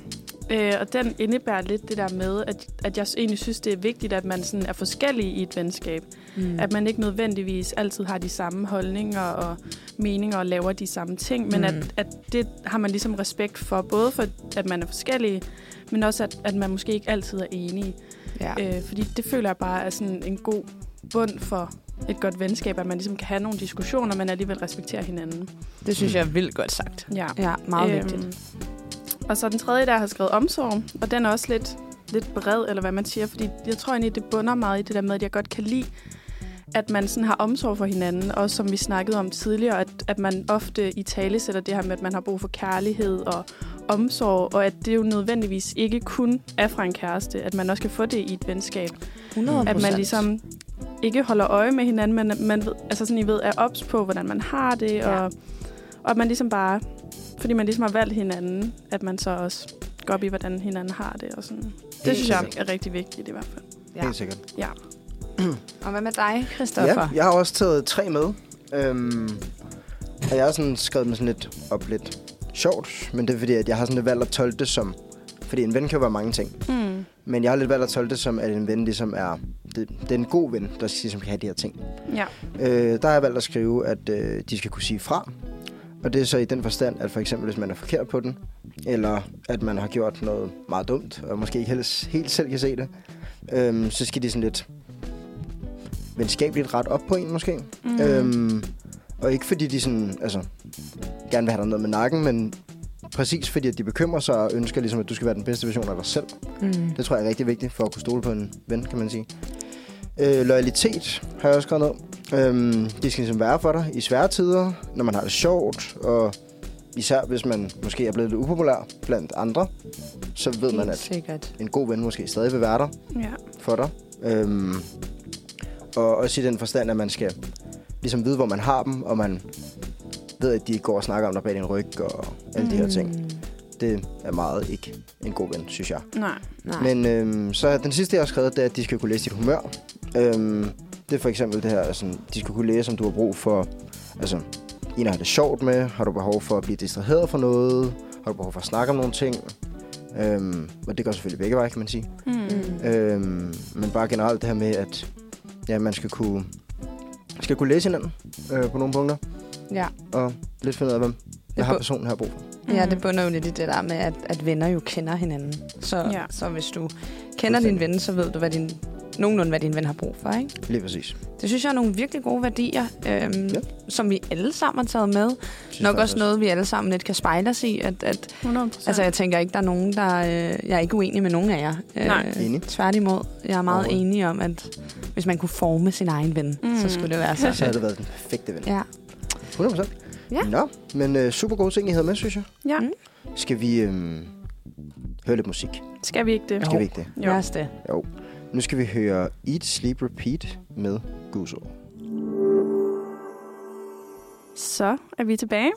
S4: Øh, og den indebærer lidt det der med, at, at jeg egentlig synes, det er vigtigt, at man sådan er forskellig i et venskab.
S3: Mm.
S4: At man ikke nødvendigvis altid har de samme holdninger og meninger og laver de samme ting, men
S3: Mm.
S4: at, at det har man ligesom respekt for, både for, at man er forskellige, men også, at, at man måske ikke altid er enige.
S3: ja.
S4: Øh, fordi det føler jeg bare er sådan en god bund for et godt venskab, at man ligesom kan have nogle diskussioner, men alligevel respektere hinanden.
S3: Det synes jeg er vildt godt sagt.
S4: Ja.
S3: Ja, meget
S4: Øhm,
S3: vigtigt.
S4: Og så den tredje, der har skrevet omsorg, og den er også lidt, lidt bred, eller hvad man siger, fordi jeg tror egentlig, det bunder meget i det der med, at jeg godt kan lide, at man sådan har omsorg for hinanden, og som vi snakkede om tidligere, at, at man ofte i tale sætter det her med, at man har brug for kærlighed og omsorg, og at det jo nødvendigvis ikke kun er fra en kæreste, at man også kan få det i et venskab.
S3: 100
S4: At man ligesom ikke holder øje med hinanden, men man ved, altså sådan, I ved, er ops på, hvordan man har det,
S3: Ja.
S4: og, og at man ligesom bare, fordi man ligesom har valgt hinanden, at man så også går op i, hvordan hinanden har det. Og sådan. Det
S2: Helt
S4: synes jeg er rigtig vigtigt i hvert fald.
S3: Ja.
S2: Helt sikkert.
S4: Ja.
S3: Og hvad med dig, Christoffer?
S2: Ja, jeg har også taget tre med. Øhm, og jeg har sådan skrevet dem sådan lidt op lidt sjovt, men det er fordi, at jeg har sådan lidt valgt at tolke det som... Fordi en ven kan jo være mange ting.
S4: Mm.
S2: Men jeg har lidt valgt at tolke det som, at en ven ligesom er... Det, det er en god ven, der ligesom kan have de her ting.
S4: Ja.
S2: Øh, der har jeg valgt at skrive, at øh, de skal kunne sige fra. Og det er så i den forstand, at for eksempel hvis man er forkert på den, eller at man har gjort noget meget dumt, og måske ikke helt, helt selv kan se det, øhm, så skal de sådan lidt venskabeligt ret op på en måske.
S4: Mm.
S2: Øhm, og ikke fordi de sådan, altså, gerne vil have dig noget med nakken, men præcis fordi at de bekymrer sig og ønsker ligesom, at du skal være den bedste version af dig selv.
S3: Mm.
S2: Det tror jeg er rigtig vigtigt for at kunne stole på en ven, kan man sige. Øh, loyalitet har jeg også skrevet ned. Øhm, de skal ligesom være for dig i svære tider, når man har det sjovt, og især hvis man måske er blevet lidt upopulær blandt andre, så ved man,
S3: Helt
S2: at
S3: sikkert.
S2: en god ven måske stadig vil være der
S4: Ja.
S2: for dig. Øhm, og også i den forstand, at man skal ligesom vide, hvor man har dem, og man ved, at de ikke går og snakker om dig bag din ryg, og alle de her ting.
S3: Mm.
S2: Det er meget ikke en god ven, synes jeg.
S4: Nej.
S3: Nej.
S2: Men øhm, så den sidste, jeg har skrevet, det er, at de skal kunne læse dit humør. Øhm, det er for eksempel det her, altså, de skulle kunne læse, om du har brug for, altså, en have det sjovt med, har du behov for at blive distraheret for noget, har du behov for at snakke om nogle ting, øhm, og det går selvfølgelig begge veje, kan man sige.
S4: Mm.
S2: Øhm, men bare generelt det her med, at ja, man skal kunne, skal kunne læse hinanden øh, på nogle punkter,
S3: Ja.
S2: og lidt finde ud af, hvem hvad har personen her brug for.
S3: Ja, det bunder jo lidt i det der med, at, at venner jo kender hinanden. Så,
S4: ja.
S3: så hvis du kender din ven, så ved du, hvad din, nogenlunde, hvad din ven har brug for. Ikke?
S2: Lige præcis.
S3: Det synes jeg er nogle virkelig gode værdier, øhm,
S2: Ja.
S3: som vi alle sammen har taget med.
S2: Synes
S3: Nok også noget, vi alle sammen lidt kan spejle os i. At, at,
S4: 100
S3: altså, jeg tænker ikke, der er nogen, der... Øh, jeg er ikke uenig med nogen af jer.
S4: Nej.
S2: Enig.
S3: Tværtimod. Jeg er meget enig om, at hvis man kunne forme sin egen ven,
S4: Mm.
S3: så skulle det være så.
S2: Så har det været den perfekte ven.
S3: Ja.
S2: 100%.
S3: Ja.
S2: Nå, men øh, super gode ting, I havde med, synes jeg.
S4: Ja,
S3: Mm.
S2: Skal vi øhm, høre lidt musik?
S4: skal vi ikke det?
S2: Skal
S3: Jo.
S2: vi ikke det?
S4: Jo.
S3: Lad os det.
S2: Nu skal vi høre Eat, Sleep, Repeat med Guzo.
S4: Så er vi tilbage.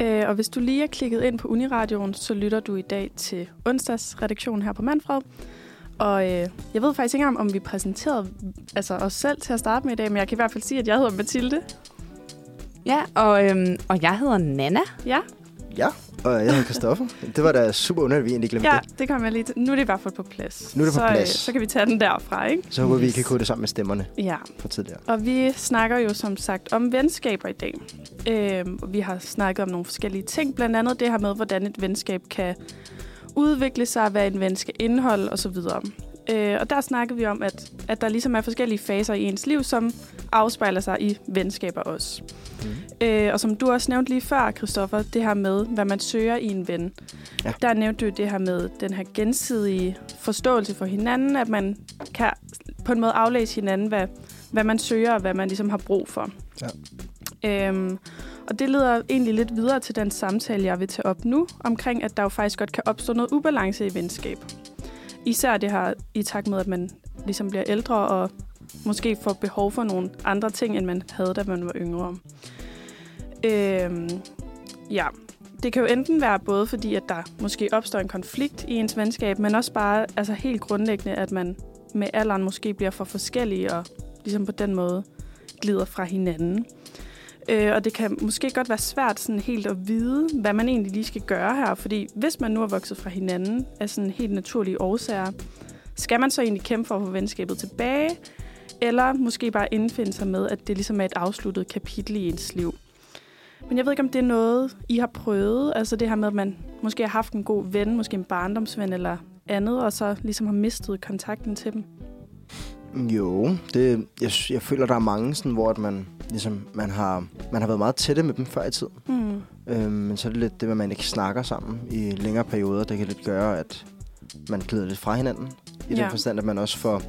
S4: Øh, og hvis du lige er klikket ind på Uniradioen, så lytter du i dag til onsdagsredaktionen her på Manfred. Og øh, jeg ved faktisk ikke engang, om vi præsenterede altså, os selv til at starte med i dag, men jeg kan i hvert fald sige, at jeg hedder Mathilde.
S3: Ja, og, øhm, og jeg hedder Nana.
S4: Ja,
S2: Ja, og jeg hedder Christoffer. det var da super underligt, vi egentlig glemte
S4: ja
S2: det.
S4: det kommer jeg lige til. Nu er det i hvert fald på plads.
S2: Nu er det på
S4: så,
S2: plads.
S4: Øh, så kan vi tage den derfra, ikke?
S2: Så håber vi,
S3: Yes.
S2: kan kode det sammen med stemmerne
S4: Ja.
S2: fra tidligere.
S4: Og vi snakker jo som sagt om venskaber i dag. Og vi har snakket om nogle forskellige ting. Blandt andet det her med, hvordan et venskab kan udvikle sig, hvad en ven skal indeholde osv. Øh, og der snakkede vi om, at, at der ligesom er forskellige faser i ens liv, som afspejler sig i venskaber også.
S2: Mm.
S4: Øh, og som du også nævnte lige før, Christoffer, det her med, hvad man søger i en ven.
S2: Ja.
S4: Der nævnte du det her med den her gensidige forståelse for hinanden, at man kan på en måde aflæse hinanden, hvad, hvad man søger og hvad man ligesom har brug for.
S2: Ja.
S4: Øhm, og det leder egentlig lidt videre til den samtale, jeg vil tage op nu, omkring, at der jo faktisk godt kan opstå noget ubalance i venskab. Især det her i takt med, at man ligesom bliver ældre og måske får behov for nogle andre ting, end man havde, da man var yngre. Øhm, ja, det kan jo enten være både fordi, at der måske opstår en konflikt i ens venskab, men også bare altså helt grundlæggende, at man med alderen måske bliver for forskellige og ligesom på den måde glider fra hinanden. Øh, og det kan måske godt være svært sådan helt at vide, hvad man egentlig lige skal gøre her, fordi hvis man nu er vokset fra hinanden af sådan helt naturlige årsager, skal man så egentlig kæmpe for at få venskabet tilbage, eller måske bare indfinde sig med, at det ligesom er et afsluttet kapitel i ens liv. Men jeg ved ikke, om det er noget, I har prøvet. Altså det her med, at man måske har haft en god ven, måske en barndomsven eller andet, og så ligesom har mistet kontakten til dem.
S2: Jo, det, jeg, jeg føler, der er mange, sådan, hvor at man, ligesom, man, har, man har været meget tætte med dem før i tiden.
S4: Mm.
S2: Øhm, men så er det lidt det, at man ikke snakker sammen i længere perioder. Det kan lidt gøre, at man glider lidt fra hinanden. I
S4: Ja.
S2: den forstand, at man også får,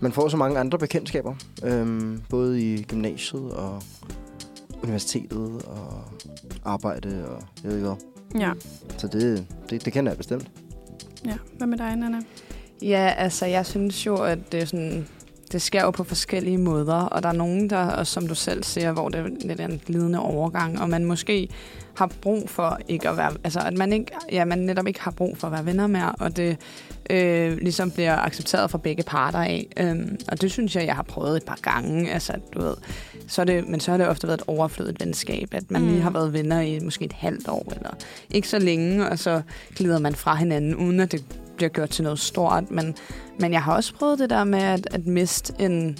S2: man får så mange andre bekendtskaber. Øhm, både i gymnasiet og universitetet og arbejde og jeg ved ikke hvad.
S4: Ja.
S2: Så det, det, det kender jeg bestemt.
S4: ja. Hvad med dig, Nana?
S3: Ja, altså jeg synes jo, at det er sådan... Det sker jo på forskellige måder, og der er nogen, der, og som du selv siger, hvor det er lidt en glidende overgang, og man måske har brug for ikke at være, altså at man ikke, ja, man netop ikke har brug for at være venner mere, og det øh, ligesom bliver accepteret fra begge parter af. Øhm, og det synes jeg, jeg har prøvet et par gange, altså du ved, så er det, men så har det ofte været et overflødigt venskab, at man
S4: Mm.
S3: lige har været venner i måske et halvt år, eller ikke så længe, og så glider man fra hinanden, uden at det bliver gjort til noget stort, men, men jeg har også prøvet det der med at, at miste en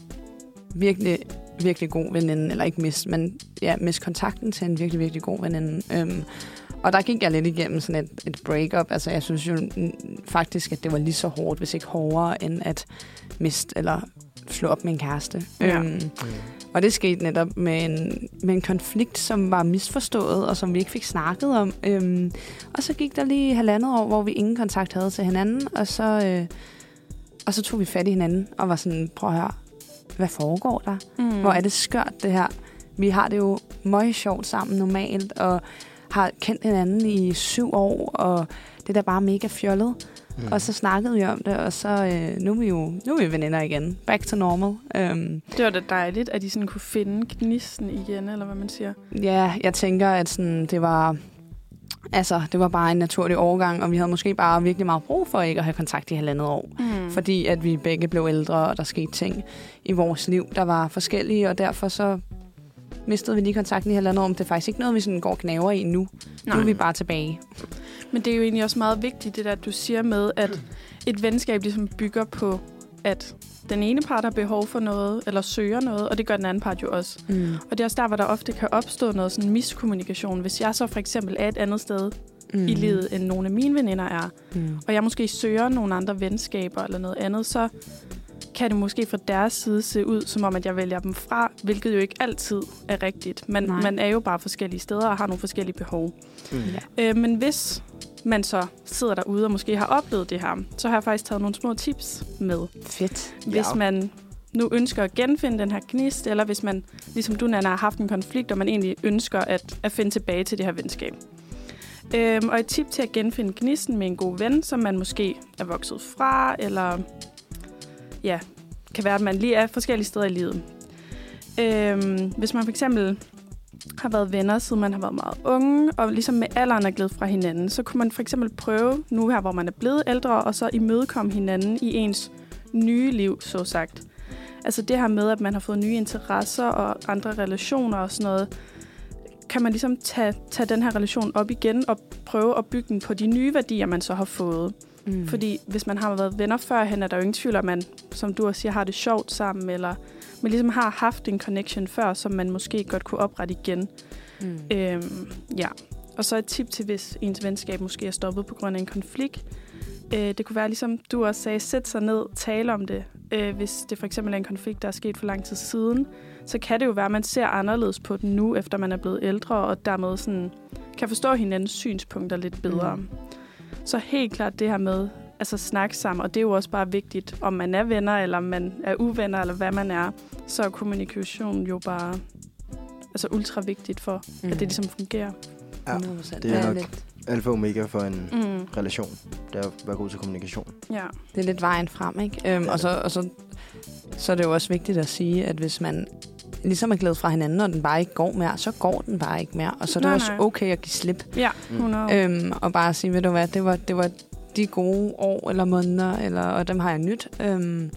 S3: virkelig, virkelig god veninde, eller ikke miste, men ja, miste kontakten til en virkelig, virkelig god veninde. Øhm, og der gik jeg lidt igennem sådan et, et breakup. Altså, jeg synes jo mm, faktisk, at det var lige så hårdt, hvis ikke hårdere, end at miste eller slå op med en kæreste.
S4: Ja.
S3: Øhm, og det skete netop med en, med en konflikt, som var misforstået, og som vi ikke fik snakket om. Øhm, og så gik der lige halvandet år, hvor vi ingen kontakt havde til hinanden, og så, øh, og så tog vi fat i hinanden og var sådan, prøv at høre, hvad foregår der?
S4: Mm.
S3: Hvor er det skørt, det her? Vi har det jo meget sjovt sammen normalt, og har kendt hinanden i syv år, og det er da bare mega fjollet. Mm. Og så snakkede vi om det, og så øh, nu er vi jo nu er vi veninder igen. Back to normal. Øhm,
S4: Det var da dejligt, at de sådan kunne finde gnisten igen, eller hvad man siger.
S3: Ja, jeg tænker, at sådan, det var... Altså, det var bare en naturlig overgang, og vi havde måske bare virkelig meget brug for ikke at have kontakt i halvandet år.
S4: Mm.
S3: Fordi at vi begge blev ældre, og der skete ting i vores liv, der var forskellige, og derfor så mistede vi lige kontakten i halvandet år. Men det er faktisk ikke noget, vi sådan går og knaver i nu. Nu er vi bare tilbage.
S4: Men det er jo egentlig også meget vigtigt, det der, du siger med, at et venskab ligesom bygger på, at den ene part har behov for noget, eller søger noget, og det gør den anden part jo også.
S3: Mm.
S4: Og det er også der, hvor der ofte kan opstå noget sådan miskommunikation. Hvis jeg så for eksempel er et andet sted mm. i livet, end nogle af mine veninder er,
S3: Mm.
S4: og jeg måske søger nogle andre venskaber eller noget andet, så kan det måske fra deres side se ud, som om at jeg vælger dem fra, hvilket jo ikke altid er rigtigt. Man,
S3: Nej.
S4: man er jo bare forskellige steder og har nogle forskellige behov.
S2: Mm.
S3: Ja.
S4: Øh, men hvis man så sidder derude og måske har oplevet det her, så har jeg faktisk taget nogle små tips med.
S3: Fedt.
S4: Hvis
S2: Ja.
S4: man nu ønsker at genfinde den her gnist, eller hvis man, ligesom du, Nana, har haft en konflikt, og man egentlig ønsker at, at finde tilbage til det her venskab. Øhm, og et tip til at genfinde gnisten med en god ven, som man måske er vokset fra, eller ja, kan være, at man lige er forskellige steder i livet. Øhm, hvis man for eksempel har været venner, siden man har været meget unge, og ligesom med alderen er glædet fra hinanden, så kunne man for eksempel prøve, nu her, hvor man er blevet ældre, og så imødekomme hinanden i ens nye liv, så sagt. Altså det her med, at man har fået nye interesser og andre relationer og sådan noget, kan man ligesom tage, tage den her relation op igen og prøve at bygge den på de nye værdier, man så har fået.
S3: Mm.
S4: Fordi hvis man har været venner førhen, er der jo ingen tvivl at man, som du også siger, har det sjovt sammen, eller man ligesom har haft en connection før, som man måske godt kunne oprette igen.
S3: Mm.
S4: Øhm, ja. Og så et tip til, hvis ens venskab måske er stoppet på grund af en konflikt. Øh, det kunne være, ligesom du også sagde, sæt sig ned, tale om det. Øh, hvis det for eksempel er en konflikt, der er sket for lang tid siden, så kan det jo være, at man ser anderledes på den nu, efter man er blevet ældre, og dermed sådan, kan forstå hinandens synspunkter lidt bedre.
S3: Mm.
S4: Mm. Så helt klart det her med altså snakke sammen, og det er jo også bare vigtigt, om man er venner, eller om man er uvenner, eller hvad man er, så er kommunikation jo bare altså ultra vigtigt for, mm. at det ligesom fungerer.
S2: Ja,
S3: 100%.
S2: det er nok- Alfa og omega for en
S4: Mm.
S2: relation. Det er at være god til kommunikation.
S4: Ja.
S3: det er lidt vejen frem, ikke? Øhm,
S2: Ja.
S3: og så, og så, så er det jo også vigtigt at sige, at hvis man ligesom er glædet fra hinanden, og den bare ikke går mere, så går den bare ikke mere. Og så er det
S4: Nej,
S3: også
S4: nej.
S3: okay at give slip.
S4: Ja,
S2: Mm.
S4: 100.
S3: Øhm, og bare sige, ved du hvad, det var, det var de gode år eller måneder, eller, og dem har jeg nyt. Øhm,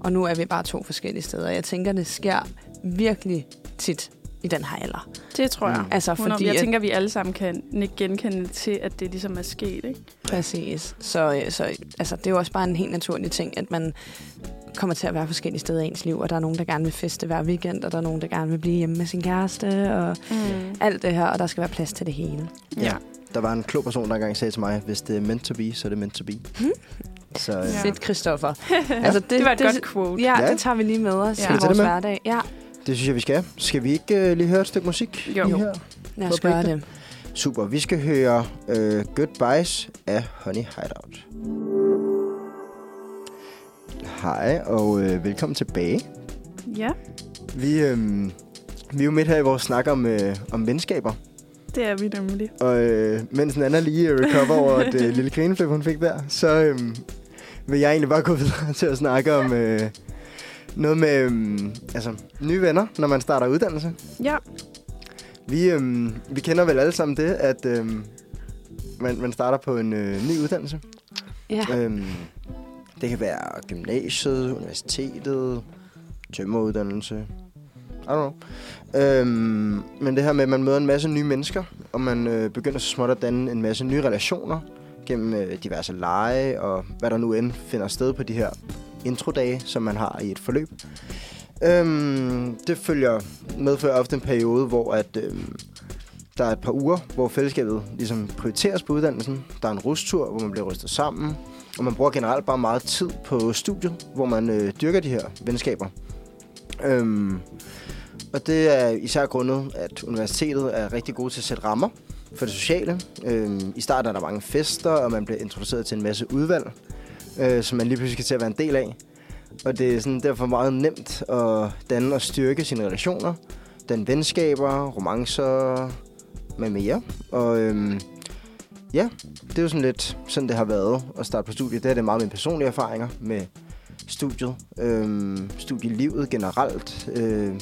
S3: og nu er vi bare to forskellige steder. Jeg tænker, det sker virkelig tit i den her alder.
S4: Det tror jeg.
S2: Mm.
S3: Altså,
S4: 100.
S3: fordi
S4: jeg
S3: at-
S4: tænker, vi alle sammen kan genkende til, at det ligesom er sket. Ikke?
S3: Præcis. Så, øh, så altså, det er jo også bare en helt naturlig ting, at man kommer til at være forskellige steder i ens liv, og der er nogen, der gerne vil feste hver weekend, og der er nogen, der gerne vil blive hjemme med sin kæreste, og
S4: Mm.
S3: alt det her, og der skal være plads til det hele.
S4: Ja.
S2: Der var en klog person, der engang sagde til mig, hvis det er meant to be, så er det meant to be.
S3: Hmm?
S2: Så øh,
S4: Ja.
S3: Ja. Fedt, Christoffer.
S4: altså, det, det var et det, godt quote.
S3: Ja,
S2: Ja.
S3: det tager vi lige med os
S4: Ja.
S3: ja. I vores
S2: det med?
S3: hverdag. Ja,
S2: det synes jeg, vi skal. Skal vi ikke uh, lige høre et stykke musik?
S4: Jo.
S2: lige. Her?
S3: lad os gøre
S2: det. Super. Vi skal høre uh, Goodbyes af Honey Hideout. Hej, og øh, velkommen tilbage.
S4: Ja,
S2: Vi, øh, vi er jo midt her i vores snak om, øh, om venskaber.
S4: det er vi nemlig.
S2: Og øh, mens anden lige øh, recover over et øh, lille grineflip, hun fik der, så øh, vil jeg egentlig bare gå videre til at snakke om øh, noget med øh, altså, nye venner, når man starter uddannelse.
S4: Ja,
S2: Vi, øh, vi kender vel alle sammen det, at øh, man, man starter på en øh, ny uddannelse.
S3: Ja.
S2: Øhm, det kan være gymnasiet, universitetet, tømmeruddannelse. I don't know. Øhm, men det her med, at man møder en masse nye mennesker, og man øh, begynder så småt at danne en masse nye relationer gennem øh, diverse lege og hvad der nu end finder sted på de her introdage, som man har i et forløb. Øhm, det følger medfører ofte en periode, hvor at, øhm, der er et par uger, hvor fællesskabet ligesom prioriteres på uddannelsen. Der er en rustur, hvor man bliver rystet sammen. Og man bruger generelt bare meget tid på studiet, hvor man øh, dyrker de her venskaber. Øhm, og det er især grundet, at universitetet er rigtig gode til at sætte rammer for det sociale. Øhm, I starten er der mange fester, og man bliver introduceret til en masse udvalg, øh, som man lige pludselig skal til at være en del af. Og det er sådan derfor meget nemt at danne og styrke sine relationer. Den venskaber, romancer med mere. Og øhm, ja, det er jo sådan lidt sådan, det har været at starte på studiet. Det er det meget mine personlige erfaringer med studiet, øhm, studielivet generelt. Øh,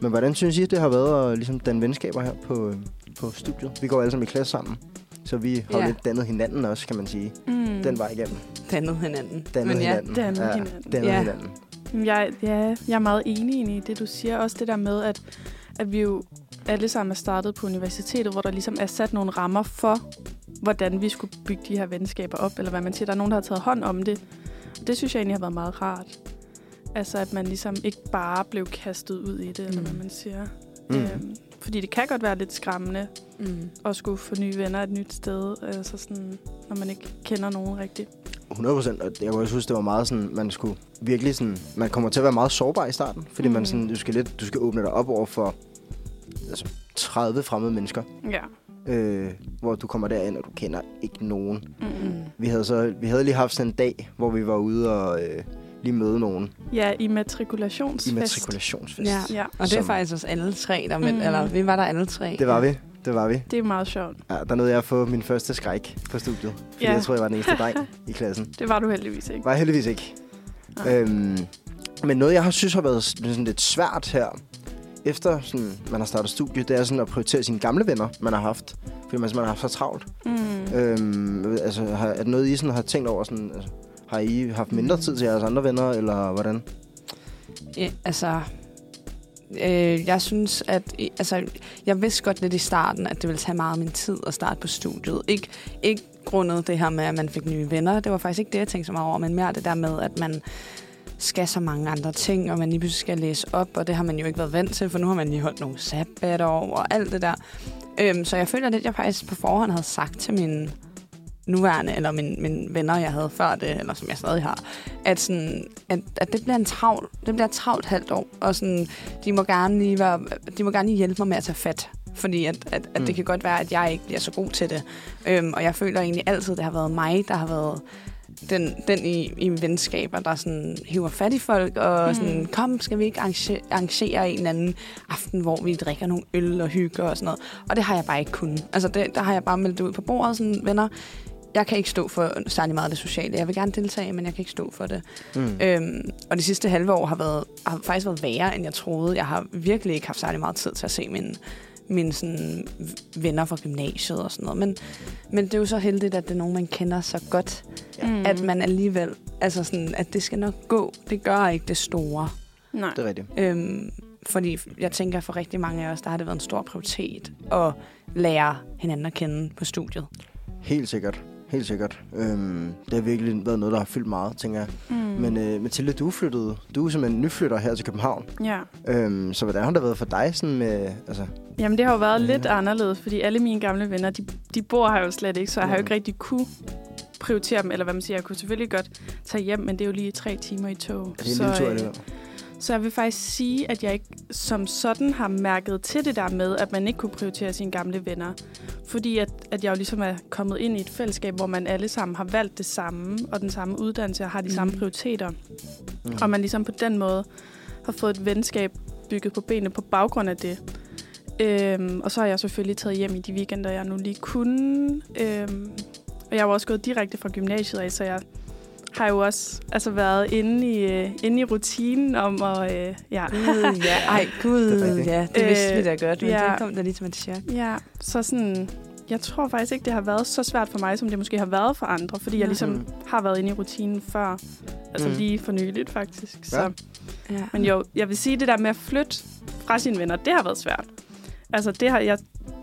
S2: men hvordan synes I, det har været at ligesom danne venskaber her på, øh, på studiet? Vi går alle sammen i klasse sammen. Så vi har
S3: Ja.
S2: lidt dannet hinanden også, kan man sige.
S4: Mm.
S2: Den vej igennem.
S3: Dannet hinanden.
S2: Dannet
S3: Men ja,
S2: hinanden.
S4: dannet
S2: ja,
S4: hinanden.
S2: Dannet
S3: Ja.
S2: hinanden.
S4: Jeg, ja, jeg er meget enig i det, du siger. Også det der med, at, at vi jo alle sammen er startet på universitetet, hvor der ligesom er sat nogle rammer for, hvordan vi skulle bygge de her venskaber op, eller hvad man siger. Der er nogen, der har taget hånd om det. Det synes jeg egentlig har været meget rart. Altså, at man ligesom ikke bare blev kastet ud i det, eller
S3: Mm.
S4: hvad man siger.
S2: Mm.
S4: Øhm, fordi det kan godt være lidt skræmmende
S3: Mm.
S4: at skulle få nye venner et nyt sted, altså sådan, når man ikke kender nogen rigtigt.
S2: 100 procent, og jeg kunne også huske, det var meget sådan, man skulle virkelig sådan, man kommer til at være meget sårbar i starten, fordi mm. man sådan, du skal lidt, du skal åbne dig op over for altså, 30 fremmede mennesker,
S4: Ja.
S2: øh, hvor du kommer derind, og du kender ikke nogen.
S4: Mm.
S2: Vi havde, så, vi havde lige haft sådan en dag, hvor vi var ude og øh, lige møde nogen
S4: Ja, i
S2: i
S4: matrikulationsfest.
S2: matrikulationsfest.
S3: Ja.
S4: Ja,
S3: Og det er
S2: Som-
S3: faktisk også alle tre, der med,
S4: Mm.
S3: eller vi var der alle tre.
S2: Det var vi, det var vi.
S4: det er meget sjovt.
S2: Ja, der nåede jeg at få min første skræk på studiet, fordi
S4: Ja.
S2: jeg troede, jeg var den eneste dreng i klassen.
S4: Det var du heldigvis ikke.
S2: Var jeg heldigvis ikke.
S4: Nej.
S2: Øhm, men noget, jeg har synes har været sådan lidt svært her, efter sådan, man har startet studie, det er sådan at prioritere sine gamle venner, man har haft. Fordi man simpelthen har haft så travlt.
S4: Mm.
S2: Øhm, altså, har, er det noget, I sådan har tænkt over? Sådan, altså, har I haft mindre tid til jeres andre venner, eller hvordan?
S3: Ja, altså, øh, jeg synes, at altså, jeg vidste godt lidt i starten, at det ville tage meget af min tid at starte på studiet. Ikke, ikke grundet det her med, at man fik nye venner. Det var faktisk ikke det, jeg tænkte så meget over, men mere det der med, at man skal så mange andre ting, og man lige pludselig skal læse op, og det har man jo ikke været vant til, for nu har man lige holdt nogle sabbatår og alt det der. Øhm, så jeg føler lidt, at jeg faktisk på forhånd havde sagt til mine nuværende, eller mine, mine venner, jeg havde før det, eller som jeg stadig har, at, sådan, at, at det bliver en travl, det bliver et travlt halvt år, og sådan, de må gerne lige være, de må gerne lige hjælpe mig med at tage fat. Fordi at, at, at
S2: Mm.
S3: det kan godt være, at jeg ikke bliver så god til det. Øhm, og jeg føler egentlig altid, det har været mig, der har været den, den i, i venskaber, der sådan hiver fat i folk, og
S4: Mm.
S3: sådan, kom, skal vi ikke arrangere, arrangere en eller anden aften, hvor vi drikker nogle øl og hygger og sådan noget. Og det har jeg bare ikke kunnet. Altså, det, der har jeg bare meldt ud på bordet, sådan, venner, jeg kan ikke stå for særlig meget af det sociale. Jeg vil gerne deltage, men jeg kan ikke stå for det.
S2: Mm.
S3: Øhm, og de sidste halve år har, været, har faktisk været værre, end jeg troede. Jeg har virkelig ikke haft særlig meget tid til at se mine, mine sådan, venner fra gymnasiet og sådan noget. Men, men det er jo så heldigt, at det er nogen, man kender så godt, mm. at man alligevel, altså sådan, at det skal nok gå. Det gør ikke det store.
S4: Nej.
S2: Det er rigtigt.
S3: Øhm, fordi jeg tænker, for rigtig mange af os, der har det været en stor prioritet at lære hinanden at kende på studiet.
S2: Helt sikkert. Helt sikkert. Øhm, det har virkelig været noget, der har fyldt meget, tænker jeg.
S4: Mm.
S2: Men øh, Mathilde, du er flyttet. Du er simpelthen nyflytter her til København.
S4: Ja.
S2: Øhm, så hvordan har det været for dig sådan med... Altså,
S4: Jamen, det har jo været
S2: Ja.
S4: lidt anderledes, fordi alle mine gamle venner, de, de bor her jo slet ikke, så jeg har jo ikke rigtig kunne prioritere dem, eller hvad man siger. Jeg kunne selvfølgelig godt tage hjem, men det er jo lige tre timer i tog.
S2: det er en
S4: så,
S2: lille tur
S4: øh. Så jeg vil faktisk sige, at jeg ikke som sådan har mærket til det der med, at man ikke kunne prioritere sine gamle venner. Fordi at, at jeg jo ligesom er kommet ind i et fællesskab, hvor man alle sammen har valgt det samme, og den samme uddannelse, og har de
S3: Mhm.
S4: samme prioriteter.
S2: Mm.
S4: Og man ligesom på den måde har fået et venskab bygget på benene på baggrund af det. Øhm, og så har jeg selvfølgelig taget hjem i de weekender, jeg nu lige kunne. Øhm, og jeg jo også gået direkte fra gymnasiet af, så jeg har jo også altså, været inde i, øh, inde i rutinen om at... Øh, ja.
S3: Gud, ja. Ej, gud,
S2: Det er
S3: ja. Det vidste
S4: Øh,
S3: vi da godt, men
S4: ja.
S3: det kom da lige som et chok.
S4: ja, så sådan... Jeg tror faktisk ikke, det har været så svært for mig, som det måske har været for andre, fordi jeg ligesom
S2: Mm.
S4: har været inde i rutinen før. Altså
S2: Mm.
S4: lige for nyligt, faktisk.
S2: Ja.
S4: Så.
S3: Ja.
S4: Men jo, jeg vil sige, det der med at flytte fra sine venner, det har været svært. Altså, det har jeg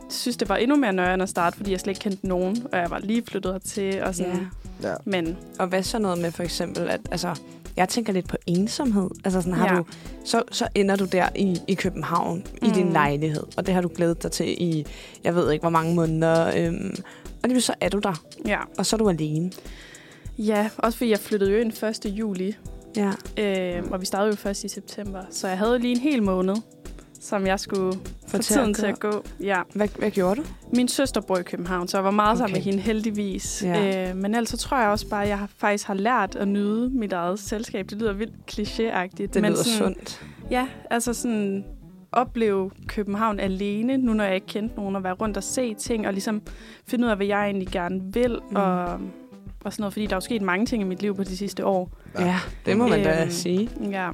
S4: synes, det var endnu mere nøjere at starte, fordi jeg slet ikke kendte nogen, og jeg var lige flyttet hertil. Og sådan.
S3: ja.
S2: Ja.
S4: Men
S3: Og hvad så noget med for eksempel, at altså, jeg tænker lidt på ensomhed. Altså sådan, har
S4: Ja.
S3: du, så, så ender du der i, i København, mm. i din
S4: Mm.
S3: lejlighed, og det har du glædet dig til i, jeg ved ikke, hvor mange måneder. Øhm, og lige så er du der,
S4: ja.
S3: og så er du alene.
S4: ja, også fordi jeg flyttede jo ind 1. juli,
S3: Ja.
S4: øh, og vi startede jo først i september. Så jeg havde lige en hel måned, som jeg skulle få tiden til at gå. Ja.
S3: Hvad, hvad gjorde du?
S4: Min søster bor i København, så jeg var meget sammen
S3: Okay.
S4: med hende heldigvis.
S3: Ja.
S4: Øh, men ellers så tror jeg også bare, at jeg har, faktisk har lært at nyde mit eget selskab. Det lyder vildt klichéagtigt.
S3: Det
S4: men
S3: lyder
S4: sådan,
S3: sundt.
S4: Ja, altså sådan opleve København alene, nu når jeg ikke kendte nogen, og være rundt og se ting, og ligesom finde ud af, hvad jeg egentlig gerne vil,
S3: Mm.
S4: og, og sådan noget, fordi der er jo sket mange ting i mit liv på de sidste år.
S3: Ja, det må man da
S4: Øhm,
S3: sige.
S4: Ja,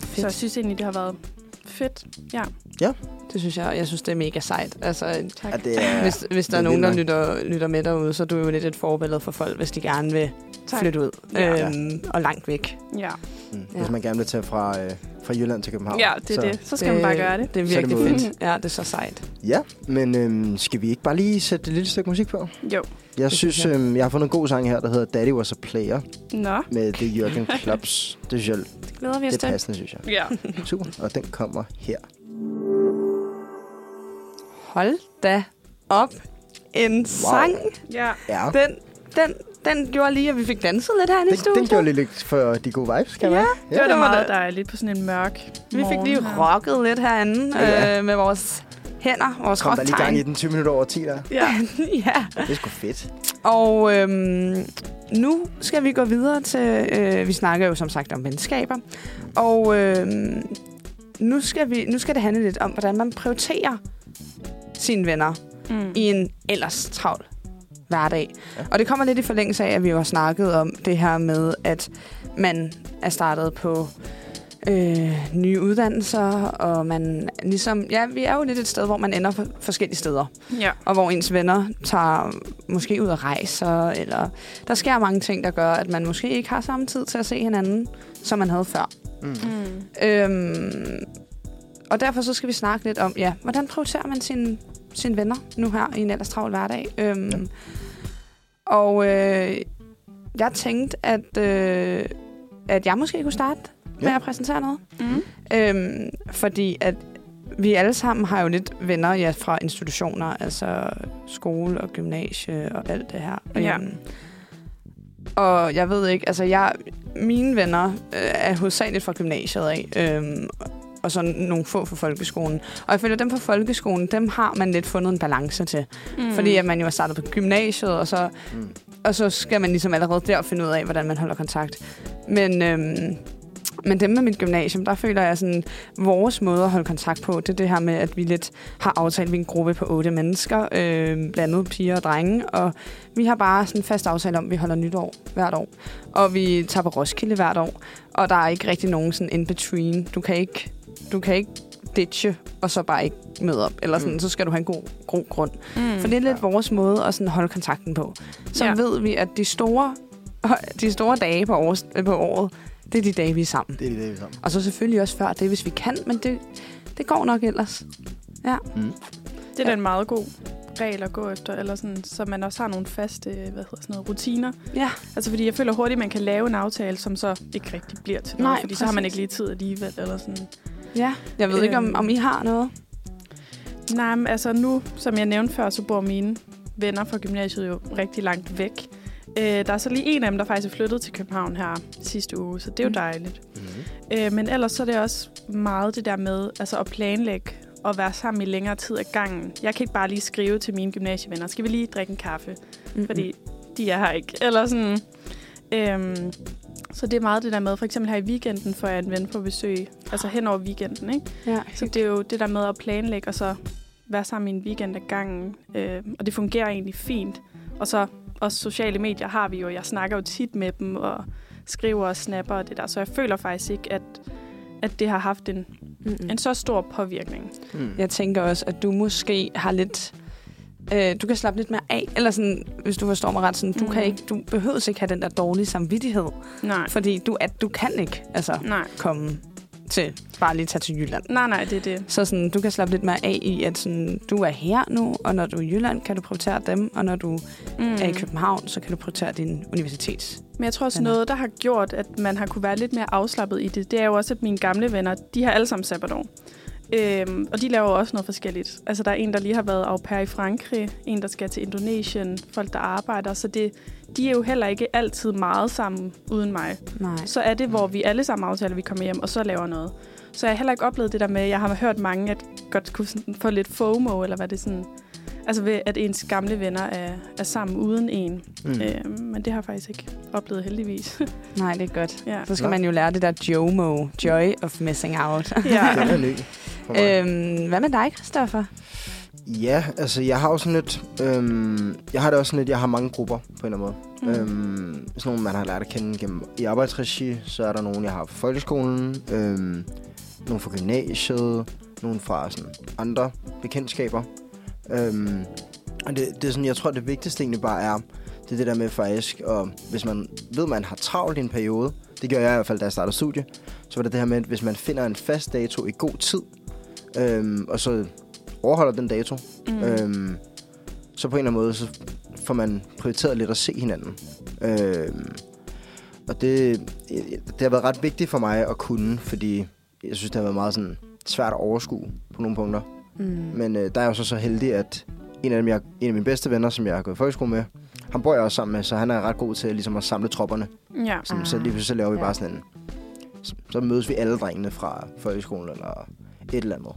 S4: så jeg synes egentlig, det har været fedt. Ja,
S3: Det synes jeg, jeg synes, det er mega sejt. Altså,
S4: tak.
S2: Ja, det er,
S3: hvis, hvis der
S2: det
S3: er nogen, der lytter, lytter med derude, så er du jo lidt et forbillede for folk, hvis de gerne vil
S4: tak.
S3: flytte ud.
S4: Ja.
S3: Øhm, og langt væk.
S4: Ja.
S2: mm,
S3: Ja.
S2: hvis man gerne vil tage fra, øh, fra Jylland til København.
S4: ja, det er
S2: så,
S4: det. Så skal man bare gøre det.
S3: Det er
S2: det
S3: virkelig
S2: modigt.
S3: fedt. Ja, det er så sejt.
S2: Ja, men øhm, skal vi ikke bare lige sætte et lille stykke musik på?
S4: Jo.
S2: Jeg
S3: synes
S2: synes,
S3: jeg.
S2: øhm, jeg har fundet en god sang her, der hedder Daddy Was a Player,
S4: Nå.
S2: med The Jürgen Klops. Det synes jeg,
S3: Det glæder vi os
S2: det er
S3: til.
S2: passende, synes jeg.
S4: Ja.
S2: Super, og den kommer her.
S3: Hold da op. En wow. sang.
S4: Ja,
S3: Den, den, den gjorde lige, at vi fik danset lidt herinde i
S2: den,
S3: studiet.
S2: den gjorde lidt for de gode vibes, kan
S3: Ja,
S2: man?
S4: Det var da meget dejligt på sådan en mørk
S3: Vi fik lige rocket lidt herinde
S2: Ja.
S3: øh, med vores hænder, vores
S2: Kom der lige gang i den 20 minutter over 10 der.
S4: Ja.
S3: ja.
S2: Det er sgu fedt.
S3: Og øhm, nu skal vi gå videre til, øh, vi snakker jo som sagt om venskaber, og øhm, nu, skal vi, nu skal det handle lidt om, hvordan man prioriterer sine venner
S4: Mm.
S3: i en ellers travl hverdag.
S2: Ja.
S3: Og det kommer lidt i forlængelse af, at vi jo har snakket om det her med, at man er startet på øh, nye uddannelser, og man ligesom, ja, vi er jo lidt et sted, hvor man ender for forskellige steder
S4: Ja.
S3: og hvor ens venner tager måske ud og rejser, eller der sker mange ting, der gør, at man måske ikke har samme tid til at se hinanden, som man havde før.
S2: Mm.
S4: Mm.
S3: Øhm, og derfor så skal vi snakke lidt om, ja, hvordan prioriterer man sine, sine venner nu her i en ellers travl hverdag? Øhm,
S2: Ja.
S3: Og øh, jeg tænkte, at, øh, at jeg måske kunne starte med
S2: Ja.
S3: at præsentere noget.
S4: Mm.
S3: Øhm, fordi at vi alle sammen har jo lidt venner ja, fra institutioner, altså skole og gymnasie og alt det her.
S4: Ja.
S3: Øhm, og jeg ved ikke, altså jeg, mine venner øh, er hovedsageligt fra gymnasiet af, øhm, og så nogle få fra folkeskolen. Og jeg føler, at dem fra folkeskolen, dem har man lidt fundet en balance til.
S4: Mm.
S3: Fordi at man jo er startet på gymnasiet, og så
S2: Mm.
S3: og så skal man ligesom allerede der finde ud af, hvordan man holder kontakt. Men, øhm, men dem med mit gymnasium, der føler jeg sådan, vores måde at holde kontakt på, det er det her med, at vi lidt har aftalt, vi er en gruppe på otte mennesker, øh, blandet piger og drenge, og vi har bare sådan en fast aftale om, at vi holder nytår hvert år. Og vi tager på Roskilde hvert år, og der er ikke rigtig nogen sådan in-between. Du kan ikke, du kan ikke ditche, og så bare ikke møde op. Eller sådan,
S2: Mm.
S3: så skal du have en god, god grund.
S4: Mm.
S3: For det er lidt vores måde at sådan holde kontakten på. Så
S4: Ja.
S3: ja. ved vi, at de store, de store dage på, års, på året, det er de dage, vi er sammen.
S2: Det er det, vi er sammen.
S3: Og så selvfølgelig også før det, hvis vi kan, men det, det går nok ellers.
S2: Mm.
S4: Det er da en meget god regel at gå efter, eller sådan, så man også har nogle faste hvad hedder sådan noget, rutiner.
S3: Ja,
S4: Altså fordi jeg føler hurtigt, man kan lave en aftale, som så ikke rigtig bliver til noget,
S3: Nej,
S4: fordi så har man
S3: præcis.
S4: ikke lige tid alligevel. Eller sådan.
S3: Ja. Jeg ved øhm. ikke, om,
S4: Øhm.
S3: om I har noget.
S4: Nej, men altså nu, som jeg nævnte før, så bor mine venner fra gymnasiet jo rigtig langt væk. Øh, der er så lige en af dem, der faktisk er flyttet til København her sidste uge, så det er jo
S3: Mm.
S4: dejligt.
S2: Mm.
S4: Øh, men ellers så er det også meget det der med altså at planlægge og være sammen i længere tid ad gangen. Jeg kan ikke bare lige skrive til mine gymnasievenner, skal vi lige drikke en kaffe?
S3: Mm-mm.
S4: Fordi de er her ikke. Eller sådan. Øhm, så det er meget det der med, for eksempel her i weekenden får jeg en ven på besøg, altså hen over weekenden, ikke?
S3: Ja,
S4: Så det er jo det der med at planlægge, og så være sammen i en weekend ad gangen. Øh, og det fungerer egentlig fint. Og så også sociale medier har vi jo. Jeg snakker jo tit med dem, og skriver og snapper og det der. Så jeg føler faktisk ikke, at, at det har haft en,
S3: Mm-mm.
S4: en så stor påvirkning.
S2: Mm.
S3: Jeg tænker også, at du måske har lidt... Øh, du kan slappe lidt mere af, eller sådan, hvis du forstår mig ret, sådan, du,
S4: Mm.
S3: kan ikke, du behøver ikke have den der dårlige samvittighed,
S4: Nej,
S3: fordi du, at du kan ikke altså,
S4: nej,
S3: komme til bare lige tage til Jylland.
S4: nej, nej, det er det.
S3: Så sådan, du kan slappe lidt mere af i, at sådan, du er her nu, og når du er i Jylland, kan du prioritere dem, og når du
S4: Mm.
S3: mm. er i København, så kan du prioritere din universitets.
S4: Men jeg tror også
S3: venner.
S4: noget, der har gjort, at man har kunne være lidt mere afslappet i det, det er jo også, at mine gamle venner, de har alle sammen sabbatår. Øhm, og de laver også noget forskelligt. Altså, der er en, der lige har været au pair i Frankrig, en, der skal til Indonesien, folk, der arbejder. Så det, de er jo heller ikke altid meget sammen uden mig.
S3: Nej.
S4: Så er det, hvor vi alle sammen aftaler, at vi kommer hjem, og så laver noget. Så jeg har heller ikke oplevet det der med, jeg har hørt mange, at godt kunne sådan få lidt FOMO, eller hvad det sådan... Altså ved, at ens gamle venner er, er sammen uden en.
S2: Mm.
S4: Øhm, men det har jeg faktisk ikke oplevet heldigvis.
S3: Nej, det er godt.
S4: ja.
S3: Så skal
S2: Nå.
S3: man jo lære det der JOMO, Joy of Missing Out.
S4: ja.
S2: Den er mig.
S3: øhm, hvad med dig, Christoffer?
S2: Ja, altså jeg har jo sådan lidt... Øhm, jeg har det også sådan lidt, jeg har mange grupper på en eller anden måde.
S4: Mm.
S2: Øhm, sådan nogle, man har lært at kende gennem i arbejdsregi. Så er der nogen, jeg har på folkeskolen. Øhm, nogle fra gymnasiet, nogle fra sådan andre bekendtskaber. Øhm, og det, det er sådan, jeg tror, det vigtigste egentlig bare er, det er det der med faktisk, og hvis man ved, man har travlt i en periode, det gør jeg i hvert fald, da jeg startede studie, så var det det her med, at hvis man finder en fast dato i god tid, øhm, og så overholder den dato, mm. øhm, så på en eller anden måde, så får man prioriteret lidt at se hinanden. Øhm, og det, det har været ret vigtigt for mig at kunne, fordi jeg synes, det har været meget sådan svært at overskue på nogle punkter.
S3: Mm.
S2: Men øh, der er jeg jo så så heldig, at en af, dem, jeg, en af mine bedste venner, som jeg har gået i folkeskole med, han bor jeg også sammen med, så han er ret god til ligesom at samle tropperne.
S4: Ja.
S3: Ah,
S2: så lige pludselig så laver vi
S3: ja.
S2: bare sådan en... Så, så mødes vi alle drengene fra folkeskolen eller et eller andet.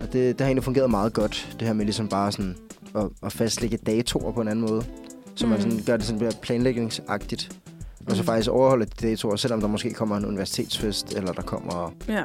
S2: Og det, det har egentlig fungeret meget godt, det her med ligesom bare sådan at, at fastlægge datoer på en anden måde. Så man
S4: Mm.
S2: sådan gør det sådan mere planlægningsagtigt. Og så
S3: Mm.
S2: faktisk overholde de datoer, selvom der måske kommer en universitetsfest, eller der kommer...
S4: ja.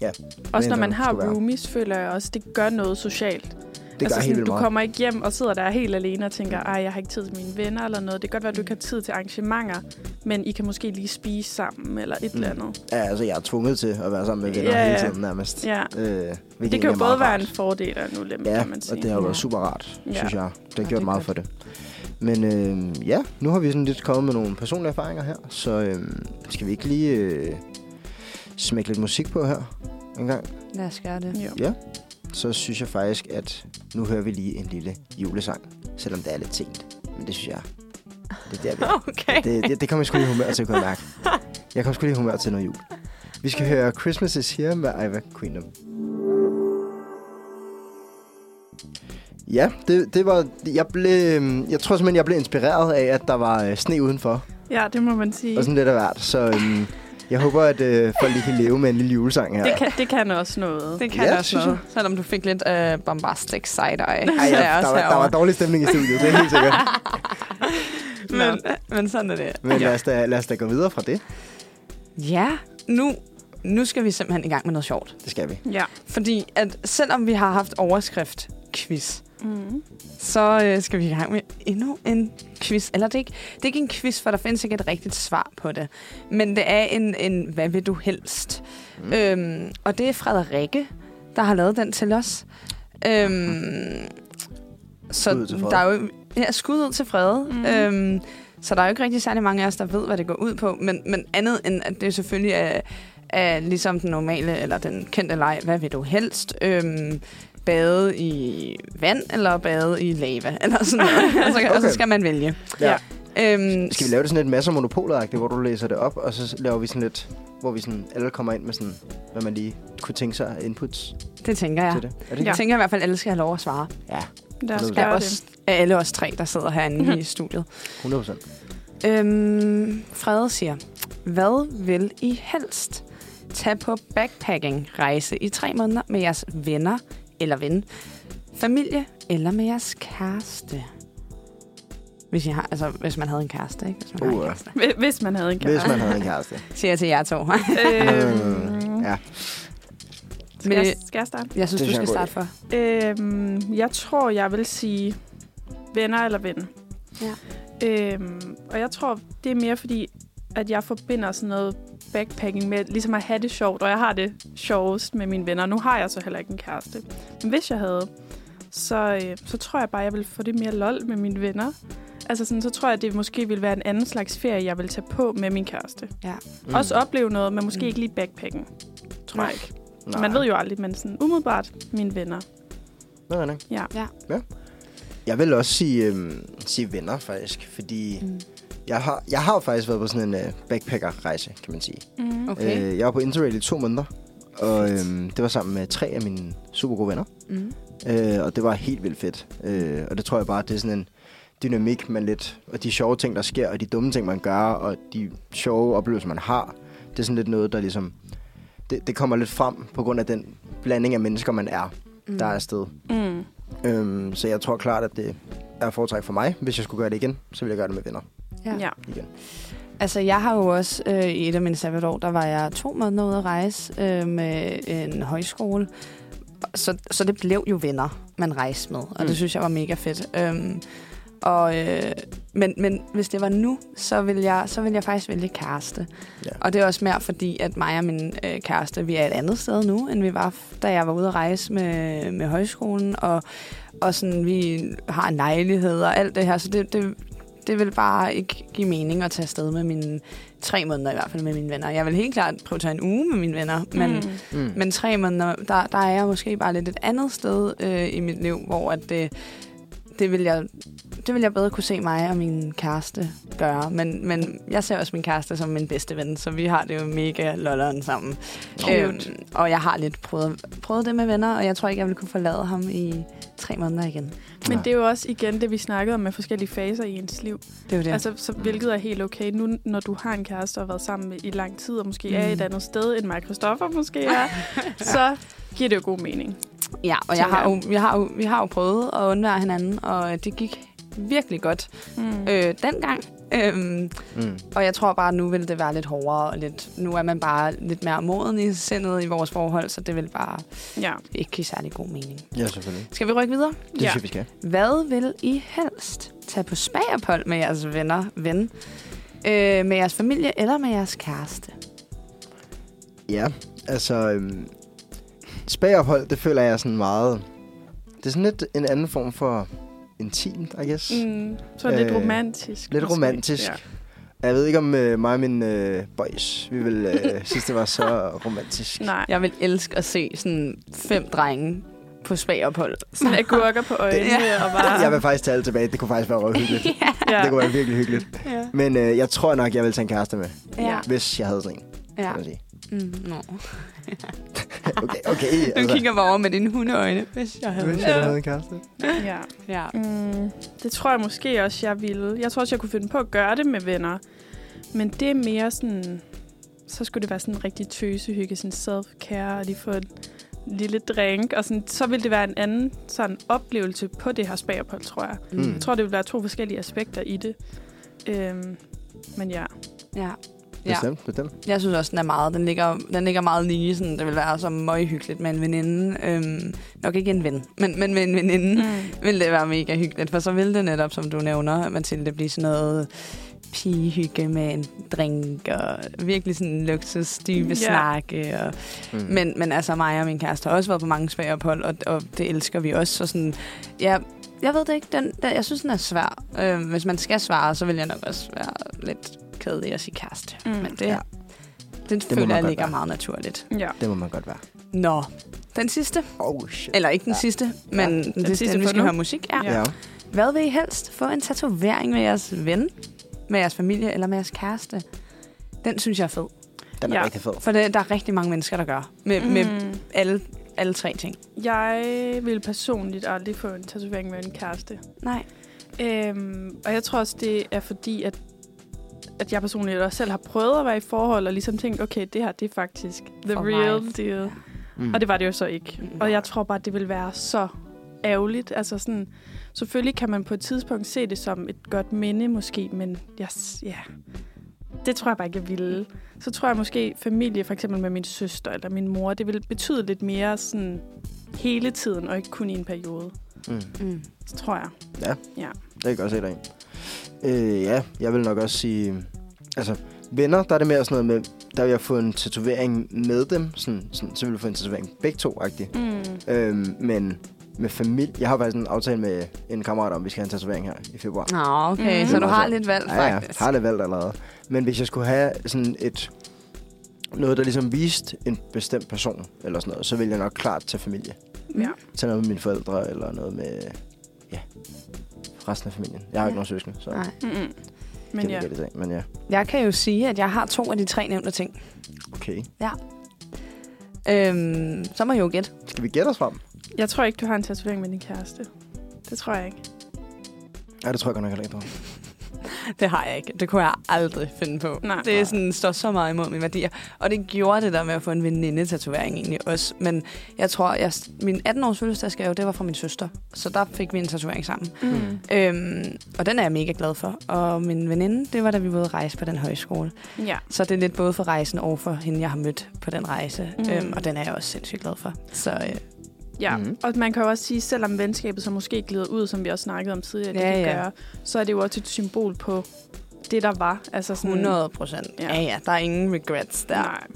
S2: Ja.
S4: Også når man har roomies, føler jeg også, det gør noget socialt.
S2: Det gør
S4: altså,
S2: helt
S4: du
S2: meget.
S4: kommer ikke hjem og sidder der helt alene og tænker, ej, jeg har ikke tid til mine venner eller noget. Det kan godt være, at du ikke har tid til arrangementer, men I kan måske lige spise sammen eller et
S2: Mm.
S4: eller andet.
S2: Ja, altså jeg er tvunget til at være sammen med venner
S4: Ja,
S2: hele
S4: ja.
S2: tiden nærmest.
S4: Ja.
S2: Øh,
S4: Det kan jo både være
S2: rart.
S4: en fordel og en ulempe,
S2: Ja,
S4: kan man sige.
S2: og det har jo
S3: Ja.
S2: været super rart,
S4: Ja.
S2: synes jeg. Det har
S3: det
S2: gjort
S3: er
S2: meget
S3: godt.
S2: for det. Men øh, ja, nu har vi sådan lidt kommet med nogle personlige erfaringer her, så øh, skal vi ikke lige øh, smække lidt musik på her en gang?
S3: Lad os gøre det.
S4: Jo.
S2: Ja. Så synes jeg faktisk, at nu hører vi lige en lille julesang, selvom det er lidt sent. Men det synes jeg, det er der, vi er.
S3: Okay.
S2: Det, det, det kommer jeg sgu lige humør til, kunne jeg mærke. Jeg kommer sgu lige humør til noget jul. Vi skal høre Christmas is Here med Iva Queenum. Ja, det, det var... Jeg, blev, jeg tror simpelthen, jeg blev inspireret af, at der var øh, sne udenfor.
S4: Ja, det må man sige.
S2: Og sådan lidt af hvert. Så øhm, jeg håber, at øh, folk lige kan leve med en lille julesang her.
S4: Det kan, det kan også noget.
S3: Det kan
S2: Ja,
S3: også noget. Selvom du fik lidt uh, bombastic side-eye.
S2: Ej, ja, der, var, der var dårlig stemning i studiet, det er helt sikkert.
S3: men, men sådan er det.
S2: Men lad os, da, lad os da gå videre fra det.
S3: Ja, nu, nu skal vi simpelthen i gang med noget sjovt.
S2: Det skal vi.
S4: Ja.
S3: Fordi at selvom vi har haft overskrift quiz,
S4: Mm.
S3: så øh, skal vi i gang med endnu en quiz. Eller det er, ikke, det er ikke en quiz, for der findes ikke et rigtigt svar på det. Men det er en, en hvad vil du helst?
S2: Mm.
S3: Øhm, og det er Frederikke, der har lavet den til os. Øhm, så
S2: til
S3: der er jo ja, skud ud til Frede.
S4: Mhm.
S3: Mm. Øhm, så der er jo ikke rigtig særlig mange af os, der ved, hvad det går ud på. Men, men andet end, at det selvfølgelig er, er ligesom den normale, eller den kendte leg, hvad vil du helst? Øhm, bade i vand, eller bade i lava, eller sådan noget. og, så, og så
S2: Okay.
S3: skal man vælge.
S2: Ja.
S3: Øhm,
S2: Skal vi lave det sådan et masse monopoler hvor du læser det op, og så laver vi sådan lidt, hvor vi sådan alle kommer ind med sådan, hvad man lige kunne tænke sig af inputs
S3: Det tænker jeg.
S2: til det. Er det
S3: Jeg tænker i hvert fald, at alle skal have lov at svare.
S2: Ja,
S3: Af,
S4: gøre
S3: os,
S4: det.
S3: af alle os tre, der sidder herinde i studiet.
S2: 100 procent.
S3: Øhm, Frede siger, hvad vil I helst? Tag på backpacking-rejse i tre måneder med jeres venner eller ven, familie eller med jeres kæreste. Hvis, I har, altså, hvis man havde en kæreste, ikke? Hvis man
S2: Uh,
S3: en kæreste.
S4: Hvis- Hvis man havde en
S2: Hvis
S4: kæreste.
S2: man havde en kæreste.
S3: Siger jeg til jer to.
S4: Øhm,
S2: Ja.
S4: skal, jeg,
S3: Men-
S4: skal jeg starte?
S3: Jeg synes,
S2: Det
S3: du skal
S2: jeg
S3: starte for.
S4: Øhm, jeg tror, jeg vil sige venner eller ven.
S3: Ja.
S4: Øhm, og jeg tror, det er mere fordi, at jeg forbinder sådan noget backpacking med ligesom at have det sjovt, og jeg har det sjovest med mine venner. Nu har jeg så heller ikke en kæreste. Men hvis jeg havde, så, øh, så tror jeg bare, jeg vil få det mere lol med mine venner. Altså sådan, så tror jeg, at det måske ville være en anden slags ferie, jeg vil tage på med min kæreste.
S3: Ja.
S4: Mm. Også opleve noget, men måske
S3: Mm.
S4: ikke lige backpacking. Tror
S3: Nej.
S4: jeg ikke.
S2: Nej.
S4: Man ved jo aldrig, men sådan umiddelbart mine venner.
S2: Nej, nej.
S4: Ja.
S3: Ja.
S2: ja. Jeg vil også sige, øhm, sige venner, faktisk. Fordi
S3: Mm.
S2: Jeg har, jeg har faktisk været på sådan en øh, backpacker-rejse, kan man sige.
S4: Mm.
S3: Okay.
S2: Øh, jeg var på Interrail i to måneder. Og øhm, det var sammen med tre af mine super gode venner.
S3: Mm.
S2: Øh, og det var helt vildt fedt. Øh, og det tror jeg bare, det er sådan en dynamik, man lidt... Og de sjove ting, der sker, og de dumme ting, man gør, og de sjove oplevelser, man har. Det er sådan lidt noget, der ligesom... Det, det kommer lidt frem på grund af den blanding af mennesker, man er,
S3: Mm.
S2: der er afsted.
S4: Mm.
S2: Øhm, så jeg tror klart, at det er foretræk for mig. Hvis jeg skulle gøre det igen, så ville jeg gøre det med venner
S3: Ja.
S4: Ja.
S2: igen.
S3: Altså, jeg har jo også øh, i et af mine sabbatår, der var jeg to måneder ude at rejse øh, med en højskole. Så, så det blev jo venner, man rejste med, og mm. Det synes jeg var mega fedt. Øhm, og øh, men, men hvis det var nu, så vil jeg, så vil jeg faktisk vælge kæreste.
S2: Ja.
S3: Og det er også mere fordi, at mig og min øh, kæreste, vi er et andet sted nu, end vi var, da jeg var ude at rejse med, med højskolen. Og, og sådan, vi har en lejlighed og alt det her, så det, det, det vil bare ikke give mening at tage afsted med mine tre måneder i hvert fald med mine venner. Jeg vil helt klart prøve at tage en uge med mine venner, men,
S4: Mm.
S2: Mm.
S3: men tre måneder, der, der er jeg måske bare lidt et andet sted øh, i mit liv, hvor at det, det, vil jeg, det vil jeg bedre kunne se mig og min kæreste gøre. Men, men jeg ser også min kæreste som min bedste ven, så vi har det jo mega lolleren sammen. Øhm, og jeg har lidt prøvet, prøvet det med venner, og jeg tror ikke, jeg vil kunne forlade ham i tre måneder igen.
S4: Men det er jo også igen det, vi snakkede om med forskellige faser i ens liv.
S3: Det er jo det.
S4: Altså, så, hvilket er helt okay. Nu, når du har en kæreste og har været sammen med i lang tid, og måske mm. er
S3: Mm.
S4: et andet sted, end mig Christoffer måske er, så giver det jo god mening.
S3: Ja, og jeg har jo, vi, har jo, vi har jo prøvet at undvære hinanden, og det gik virkelig godt
S4: Mm.
S3: øh, dengang. Øhm,
S2: Mm.
S3: Og jeg tror bare, at nu vil det være lidt hårdere, og lidt, nu er man bare lidt mere moden i sindet i vores forhold, så det vil bare
S4: Ja.
S3: ikke give særlig god mening.
S2: Ja, selvfølgelig.
S3: Skal vi rykke videre?
S2: Det
S4: Ja.
S2: synes jeg, vi skal.
S3: Hvad vil I helst? Tage på spagophold med jeres venner, ven, øh, med jeres familie eller med jeres kæreste?
S2: Ja, altså... Øhm, spagophold, det føler jeg er sådan meget... Det er sådan lidt en anden form for intimt, I guess. Mm.
S4: Så lidt
S2: Øh,
S4: romantisk.
S2: Lidt
S4: måske.
S2: romantisk.
S4: Ja.
S2: Jeg ved ikke, om øh, mig og mine øh, boys, vi vil øh, synes, det var så romantisk.
S4: Nej.
S3: Jeg vil elske at se sådan fem drenge på spagophold.
S4: Sådan agurker på øjnene
S3: Ja.
S4: og bare...
S2: Jeg vil faktisk tage alt tilbage. Det kunne faktisk være røvhyggeligt.
S4: ja.
S2: Det kunne være virkelig hyggeligt.
S3: ja.
S2: Men øh, jeg tror nok, jeg vil tage en kæreste med,
S3: Ja.
S2: hvis jeg havde sådan en.
S3: ja.
S2: kan man sige.
S3: Mm, no.
S2: Okay, okay.
S3: Du kigger bare over med dine hundeøjne, hvis jeg havde
S2: Hvis jeg havde en kæreste.
S4: ja.
S3: Ja.
S4: Mm, det tror jeg måske også, jeg ville. Jeg tror også, jeg kunne finde på at gøre det med venner. Men det er mere sådan... Så skulle det være sådan en rigtig tøsehygge, sådan self-care, og lige få en lille drink. Og sådan, så vil det være en anden sådan oplevelse på det her spagophold, tror jeg.
S2: Mm.
S4: Jeg tror, det vil være to forskellige aspekter i det. Øhm, men ja.
S3: ja. Ja.
S2: Bestemt, bestemt.
S3: Jeg synes også, den er meget, den ligger, den ligger meget lige. Sådan, det vil være så møghyggeligt med en veninde. Øhm, nok ikke en ven, men, men med en veninde mm. vil det være mega hyggeligt. For så vil det netop, som du nævner, Mathilde, blive sådan noget pigehygge med en drink og virkelig sådan luksus, dybe
S4: Ja.
S3: snakke. Og,
S2: Mm.
S3: men, men altså mig og min kæreste har også været på mange spagophold, og, og det elsker vi også. Så sådan, ja, jeg ved det ikke. Den, den, jeg synes, den er svær. Øhm, hvis man skal svare, så vil jeg nok også være lidt kedelig at sige kæreste.
S4: Mm.
S3: Men det,
S2: Ja.
S3: ja. det, føler jeg ligger
S2: være.
S3: meget naturligt.
S4: Ja.
S2: Det må man godt være.
S3: Nå, den sidste.
S2: Oh, shit.
S3: Eller ikke den
S2: Ja.
S3: sidste, men
S2: Ja.
S3: den, den sidste, inden vi
S4: for
S3: skal
S4: nu.
S3: høre musik. Ja.
S4: Ja.
S3: Hvad vil I helst? Få en tatovering med jeres ven, med jeres familie eller med jeres kæreste? Den synes jeg er fed.
S2: Den er
S4: Ja.
S2: rigtig fed.
S3: For det, der er rigtig mange mennesker, der gør. Med, mm. med alle, alle tre ting.
S4: Jeg vil personligt aldrig få en tatovering med en kæreste.
S3: Nej.
S4: Øhm, og jeg tror også, det er fordi, at, at jeg personligt også selv har prøvet at være i forhold, og ligesom tænkt, okay, det her, det er faktisk the
S3: For
S4: real
S3: mig.
S4: deal.
S2: Mm.
S4: Og det var det jo så ikke.
S3: Mm.
S4: Og jeg tror bare, det vil være så ærgerligt. Altså sådan, selvfølgelig kan man på et tidspunkt se det som et godt minde måske, men yes, ja, det tror jeg bare ikke, jeg ville. Så tror jeg måske familie, for eksempel med min søster eller min mor, det vil betyde lidt mere sådan hele tiden, og ikke kun i en periode.
S2: Mm.
S3: Mm.
S4: Så tror jeg.
S2: Ja.
S4: Ja.
S2: Det kan jeg godt se dig i. Øh, ja, jeg vil nok også sige... Altså, venner, der er det mere sådan noget med... Der vil jeg få en tatovering med dem. Sådan, sådan, så vil jeg få en tatovering begge to agtigt
S4: Mm.
S2: øhm, Men med familie... Jeg har faktisk en aftale med en kammerat om, at vi skal have en tatovering her i februar.
S3: Nå, okay.
S4: Mm.
S3: Så du har
S2: Altså,
S3: lidt valgt,
S2: Ja, ja,
S3: faktisk.
S2: har det valgt allerede. Men hvis jeg skulle have sådan et... Noget, der ligesom viste en bestemt person, eller sådan noget, så vil jeg nok klart tage familie.
S4: Ja.
S2: Tage noget med mine forældre, eller noget med... Ja, resten af familien. Jeg har ikke
S3: Ja.
S2: nogen søskende, så
S3: Nej.
S4: Men ja.
S2: det. Men ja,
S3: Jeg kan jo sige, at jeg har to af de tre nævnte ting.
S2: okay.
S3: Øhm, så må jeg jo gætte.
S2: Skal vi gætte os frem?
S4: Jeg tror ikke, du har en tatovering med din kæreste. Det tror jeg ikke.
S2: Ja, det tror jeg godt nok heller ikke, du.
S3: Det har jeg ikke. Det kunne jeg aldrig finde på.
S4: Nej.
S3: det er sådan, står så meget imod mine værdier. Og det gjorde det der med at få en veninde-tatovering egentlig også. Men jeg tror, jeg, min 18-års fødselsdagsgave, det var fra min søster. Så der fik vi en tatovering sammen.
S4: Mm.
S3: Øhm, og den er jeg mega glad for. Og min veninde, det var da vi var ude at rejse på den højskole.
S4: Ja.
S3: Så det er lidt både for rejsen og for hende, jeg har mødt på den rejse.
S4: Mm.
S3: Øhm, og den er jeg også sindssygt glad for. Så øh,
S4: Ja, mm-hmm. og man kan jo også sige, selvom venskabet så måske glider ud, som vi også snakkede om tidligere,
S3: Ja,
S4: det kan
S3: ja.
S4: gøre, så er det jo også et symbol på det, der var. Altså sådan,
S3: 100 procent. Ja.
S4: Ja.
S3: ja. Der er ingen regrets der.
S4: Nej.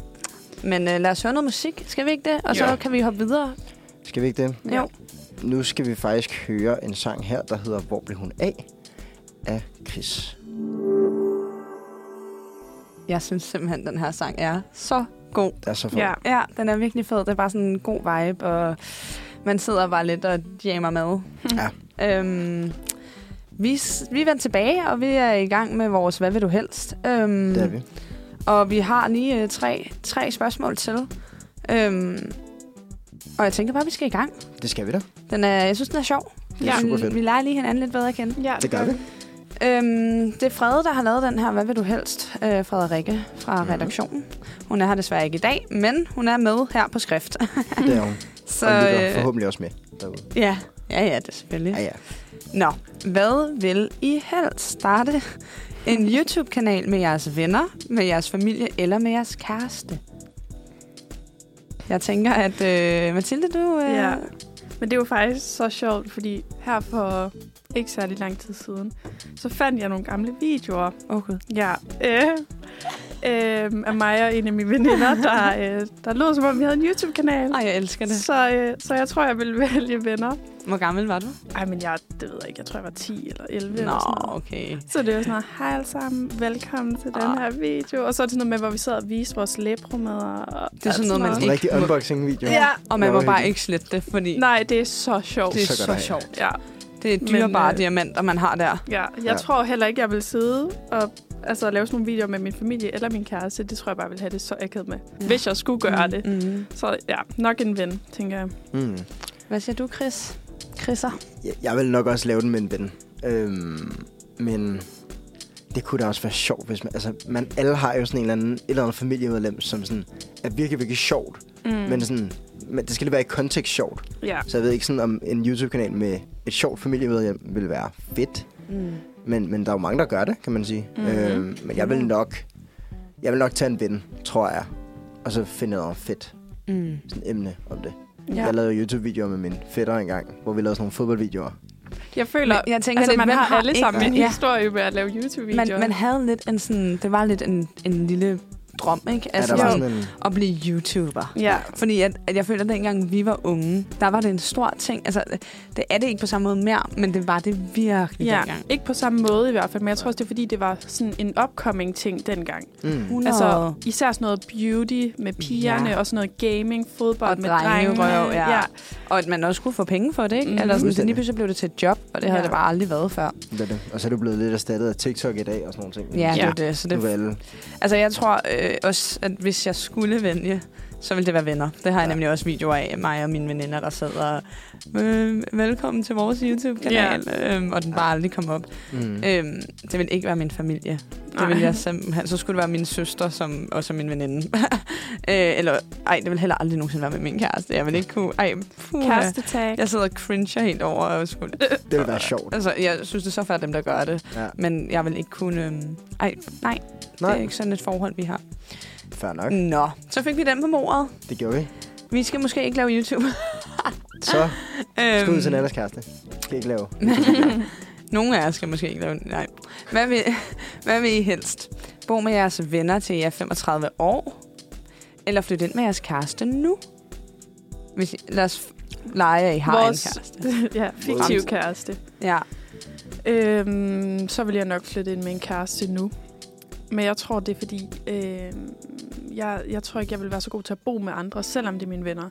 S3: Men uh, lad os høre noget musik. Skal vi ikke det? Og så kan vi hoppe videre.
S2: Skal vi ikke det?
S4: Ja.
S3: Jo.
S2: Nu skal vi faktisk høre en sang her, der hedder Hvor blev hun af? af Chris.
S3: Jeg synes simpelthen, den her sang er så god.
S2: Det er så fedt.
S4: Ja.
S3: Ja, den er virkelig fed. Det er bare sådan en god vibe, og man sidder bare lidt og jammer med.
S2: Ja.
S3: Øhm, vi, vi er vendt tilbage, og vi er i gang med vores Hvad vil du helst? Øhm,
S2: Det er vi.
S3: Og vi har lige øh, tre, tre spørgsmål til. Øhm, og jeg tænker bare, at vi skal i gang.
S2: Det skal vi da.
S3: Den er, jeg synes, den er sjov.
S2: Det er
S3: vi,
S2: super fedt.
S3: vi leger lige hinanden lidt bedre at kende.
S4: Ja,
S2: Det gør vi.
S3: Øhm, det er Frede, der har lavet den her. Hvad vil du helst? Øh, Frederikke fra
S2: Mhm.
S3: redaktionen. Hun er her desværre ikke i dag, men hun er med her på skrift.
S2: Det er hun.
S3: Så,
S2: og lytter
S3: øh,
S2: forhåbentlig også med derude.
S3: ja. ja, ja, det er selvfølgelig.
S2: Ja, ja.
S3: Nå, hvad vil I helst starte? En YouTube-kanal med jeres venner, med jeres familie eller med jeres kæreste? Jeg tænker, at øh, Mathilde, du... Øh,
S4: Ja. Men det er jo faktisk så sjovt, fordi her for ikke særlig lang tid siden, så fandt jeg nogle gamle videoer.
S3: Okay.
S4: Ja. Øh, øh, af mig og en af mine veninder, der, øh, der lød som om, vi havde en YouTube-kanal.
S3: Ej, jeg elsker det.
S4: Så, øh, så jeg tror, jeg ville vælge venner.
S3: Hvor gammel var du?
S4: Ej, men jeg, det ved jeg ikke. Jeg tror, jeg var 10 eller 11
S3: Nå,
S4: eller sådan noget.
S3: okay.
S4: Så det var sådan noget, hej alle sammen, velkommen til den
S3: Ah.
S4: her video. Og så er det sådan noget med, hvor vi sad og viste vores læbromader. Og
S3: Det er sådan noget, man
S2: En
S3: ikke
S2: rigtig
S3: må-
S2: unboxing-video.
S4: Ja.
S3: Og man må bare ikke slette det, fordi
S4: Nej, det er så sjovt.
S3: det er
S2: Så
S3: så, sjovt.
S4: Ja,
S3: Det er dyrebare
S4: Men,
S3: øh, diamanter, man har der.
S4: ja. Jeg
S2: Ja.
S4: tror heller ikke, jeg vil sidde og altså, lave sådan nogle videoer med min familie eller min kæreste. Det tror jeg bare vil have det så akavet med,
S3: Ja.
S4: hvis jeg skulle gøre
S3: Mm,
S4: det.
S3: Mm.
S4: Så ja, nok en ven, tænker jeg.
S2: Mm.
S3: Hvad siger du, Chris? Chrisser?
S2: Jeg, jeg vil nok også lave den med en ven. Øhm, men det kunne da også være sjovt, hvis man... Altså, man alle har jo sådan en eller anden, et eller andet familiemedlem, som sådan er virkelig, virkelig sjovt.
S4: Mm.
S2: Men sådan, men det skal lige være i kontekst sjovt.
S4: ja.
S2: Så jeg ved ikke sådan, om en YouTube-kanal med et sjovt familiemedlem vil være fedt.
S3: Mm.
S2: Men, men der er jo mange, der gør det, kan man sige.
S4: Mhm.
S2: Øhm, men jeg vil nok... Jeg vil nok tage en ven, tror jeg. Og så finde noget fedt
S3: Mm.
S2: sådan emne om det.
S4: ja.
S2: Jeg lavede YouTube-videoer med min fætter engang, hvor vi lavede sådan nogle fodboldvideoer.
S4: Jeg føler,
S3: Men jeg tænker
S4: altså,
S3: lidt,
S4: man har alle
S3: ikke-
S4: sammen en
S3: Ja.
S4: historie med at lave YouTube-videoer.
S3: Man, man havde lidt en sådan... Det var lidt en, en lille drøm, ikke?
S2: Altså, ja, sådan en...
S3: at blive YouTuber.
S4: Ja,
S3: Fordi at, at jeg føler, at dengang vi var unge, der var det en stor ting. Altså, det er det ikke på samme måde mere, men det var det virkelig
S4: ja.
S3: dengang.
S4: ikke på samme måde i hvert fald, men jeg tror også, det er fordi, det var sådan en upcoming ting dengang.
S2: Mm.
S3: 100.
S4: Altså, især sådan noget beauty med pigerne,
S3: Ja.
S4: og sådan noget gaming, fodbold
S3: Og
S4: med
S3: drengerøv,
S4: drengene.
S3: ja.
S4: ja.
S3: Og at man også kunne få penge for det, ikke? Mm, Eller sådan, så lige pludselig blev det til et job, og det havde
S4: Ja.
S3: det bare aldrig været før.
S2: Det er det. Og så er du blevet lidt erstattet af TikTok i dag og sådan nogle ting.
S3: Ja, det
S4: Ja.
S3: er det. Så det altså, jeg tror øh, Øh, også, at hvis jeg skulle vælge, så ville det være venner. Det har jeg
S2: Ja.
S3: nemlig også videoer af, mig og mine veninder, der sidder øh, velkommen til vores YouTube-kanal, ja. øhm, og den bare aldrig kom op.
S2: Mm.
S3: Øhm, det vil ikke være min familie. Det
S4: Nej.
S3: vil jeg simpelthen. Så skulle det være min søster, som også er min veninde. øh, eller, ej, det vil heller aldrig nogensinde være med min kæreste. Jeg vil ikke kunne... Ej, puh,
S4: Kærestetag.
S3: Jeg sidder og cringer helt over og skulle...
S2: Det vil være sjovt.
S3: Altså, jeg synes, det er så færdigt dem, der gør det.
S2: Ja.
S3: Men jeg vil ikke kunne... Øhm, ej, nej, det er
S2: Nej,
S3: ikke sådan et forhold, vi har.
S2: Fair nok.
S3: Nå, så fik vi den på bordet.
S2: Det gjorde vi.
S3: Vi skal måske ikke lave YouTube.
S2: Så
S3: øhm,
S2: skal ud til Nannas kæreste. Skal ikke lave.
S3: Nogle af jer skal måske ikke lave... Nej. Hvad vil, hvad vil I helst? Bo med jeres venner til I er 35 år? Eller flytte ind med jeres kæreste nu? Hvis I, lad os lege, at I har
S4: Vores-
S3: en kæreste.
S4: ja, fiktiv kæreste.
S3: Ja.
S4: Øhm, så vil jeg nok flytte ind med en kæreste nu. Men jeg tror, det er fordi, øhm, jeg, jeg tror ikke, jeg vil være så god til at bo med andre, selvom det er mine venner.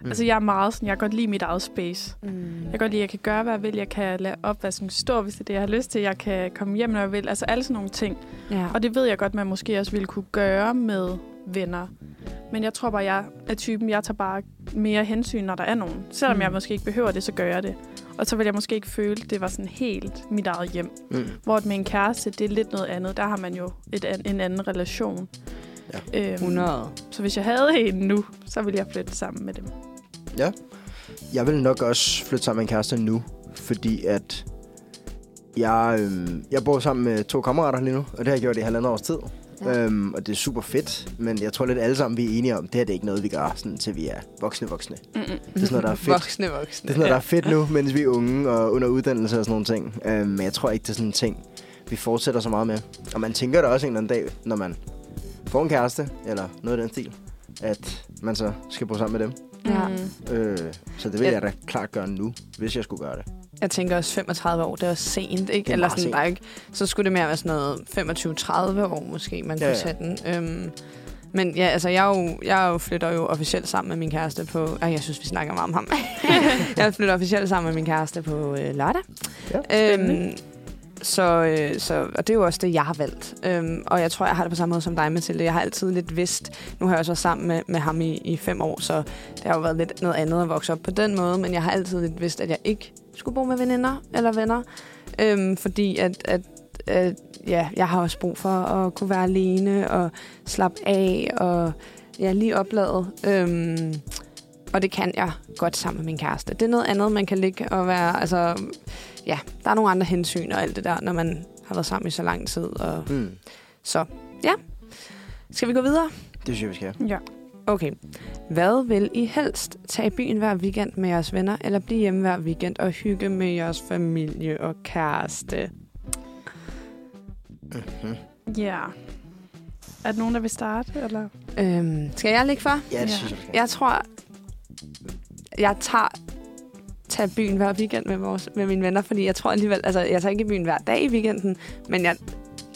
S4: Mm. Altså, jeg er meget sådan, jeg kan godt lide mit eget space.
S3: Mm.
S4: Jeg kan godt lide, at jeg kan gøre, hvad jeg vil. Jeg kan lade opvasken stå, hvis det er det, jeg har lyst til. Jeg kan komme hjem, når jeg vil. Altså, alle sådan nogle ting.
S3: Ja.
S4: Og det ved jeg godt, man måske også ville kunne gøre med venner. Men jeg tror bare, jeg er typen, jeg tager bare mere hensyn, når der er nogen. Selvom
S3: Mm.
S4: jeg måske ikke behøver det, så gør jeg det. Og så vil jeg måske ikke føle, at det var sådan helt mit eget hjem.
S2: Mm.
S4: Hvor med en kæreste, det er lidt noget andet. Der har man jo et, an- en anden relation.
S2: Ja.
S4: Øhm,
S3: 100.
S4: Så hvis jeg havde en nu, så ville jeg flytte sammen med dem.
S2: Jeg vil nok også flytte sammen med en kæreste nu, fordi at jeg, øhm, jeg bor sammen med to kammerater lige nu, og det har jeg gjort i halvandet års tid.
S3: Ja.
S2: Ja. Øhm, og det er super fedt, men jeg tror lidt alle sammen, vi er enige om, det her det er ikke noget, vi gør, sådan, til vi er voksne voksne.
S4: Mm-mm.
S2: Det er sådan noget, der er fedt.
S3: Voksne, voksne.
S2: Det er sådan noget, der er fedt nu, mens vi er unge og under uddannelse og sådan nogle ting. Øhm, men jeg tror ikke, det er sådan en ting, vi fortsætter så meget med. Og man tænker da også en eller anden dag, når man får en kæreste, eller noget af den stil, at man så skal bo sammen med dem.
S3: Ja.
S4: Mm.
S2: Øh, så det vil
S3: Ja.
S2: jeg da klart gøre nu, hvis jeg skulle gøre det.
S3: Jeg tænker også 35 år, det er også sent, ikke?
S2: Det er
S3: Eller sådan,
S2: sent.
S3: der er ikke, så skulle det mere være sådan noget 25-30 år måske, man
S2: Ja,
S3: kunne
S2: ja.
S3: tage den. Øhm, men ja, altså, jeg, er jo, jeg jo flytter jo officielt sammen med min kæreste på... Ej, jeg synes, vi snakker meget om ham. jeg flytter officielt sammen med min kæreste på øh, lørdag.
S2: Ja.
S3: Øhm, så, øh, så, og det er jo også det, jeg har valgt. Øhm, og jeg tror, jeg har det på samme måde som dig, Mathilde. Jeg har altid lidt vidst, nu har jeg også været sammen med, med ham i, i fem år, så det har jo været lidt noget andet at vokse op på den måde, men jeg har altid lidt vidst, at jeg ikke skulle bo med veninder eller venner. Øhm, fordi at, at, at ja, jeg har også brug for at kunne være alene og slappe af og ja, lige oplade. Øhm, og det kan jeg godt sammen med min kæreste. Det er noget andet, man kan ligge og være... Altså, ja, der er nogle andre hensyn og alt det der, når man har været sammen i så lang tid. Og...
S2: Mm.
S3: Så ja, skal vi gå videre?
S2: Det synes jeg, vi skal.
S4: Ja.
S3: Okay. Hvad vil I helst? Tage i byen hver weekend med jeres venner, eller blive hjemme hver weekend og hygge med jeres familie og kæreste?
S2: Mm-hmm.
S4: Ja. Er der nogen, der vil starte? Eller?
S3: Øhm, skal jeg ligge for?
S2: Ja, det
S4: Ja.
S2: synes jeg.
S3: Jeg tror, jeg tager tage byen hver weekend med, vores, med mine venner, fordi jeg tror alligevel, altså jeg tager ikke i byen hver dag i weekenden, men jeg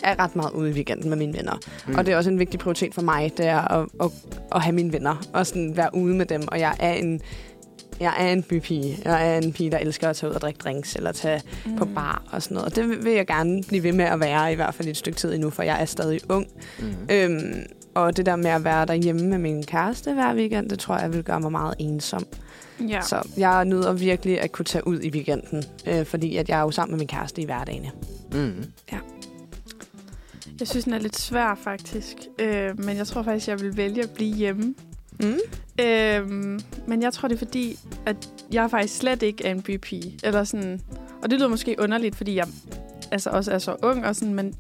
S3: er ret meget ude i weekenden med mine venner. Mm. Og det er også en vigtig prioritet for mig, det er at, at, at have mine venner, og sådan være ude med dem. Og jeg er en, jeg er en bypige. Jeg er en pige, der elsker at tage ud og drikke drinks, eller tage mm. på bar og sådan noget. Og det vil jeg gerne blive ved med at være, i hvert fald et stykke tid endnu, for jeg er stadig ung.
S2: Mm-hmm.
S3: Øhm, og det der med at være derhjemme med min kæreste hver weekend, det tror jeg vil gøre mig meget ensom.
S4: Ja.
S3: Så jeg nyder virkelig at kunne tage ud i weekenden, øh, fordi at jeg er jo sammen med min kæreste i hverdagen.
S2: Mm-hmm.
S4: Jeg synes, den er lidt svær, faktisk. Øh, men jeg tror faktisk, jeg vil vælge at blive hjemme.
S3: Mm.
S4: Øh, men jeg tror, det er fordi, at jeg faktisk slet ikke er en bypige. Eller sådan, og det lyder måske underligt, fordi jeg altså også er så ung, og sådan, men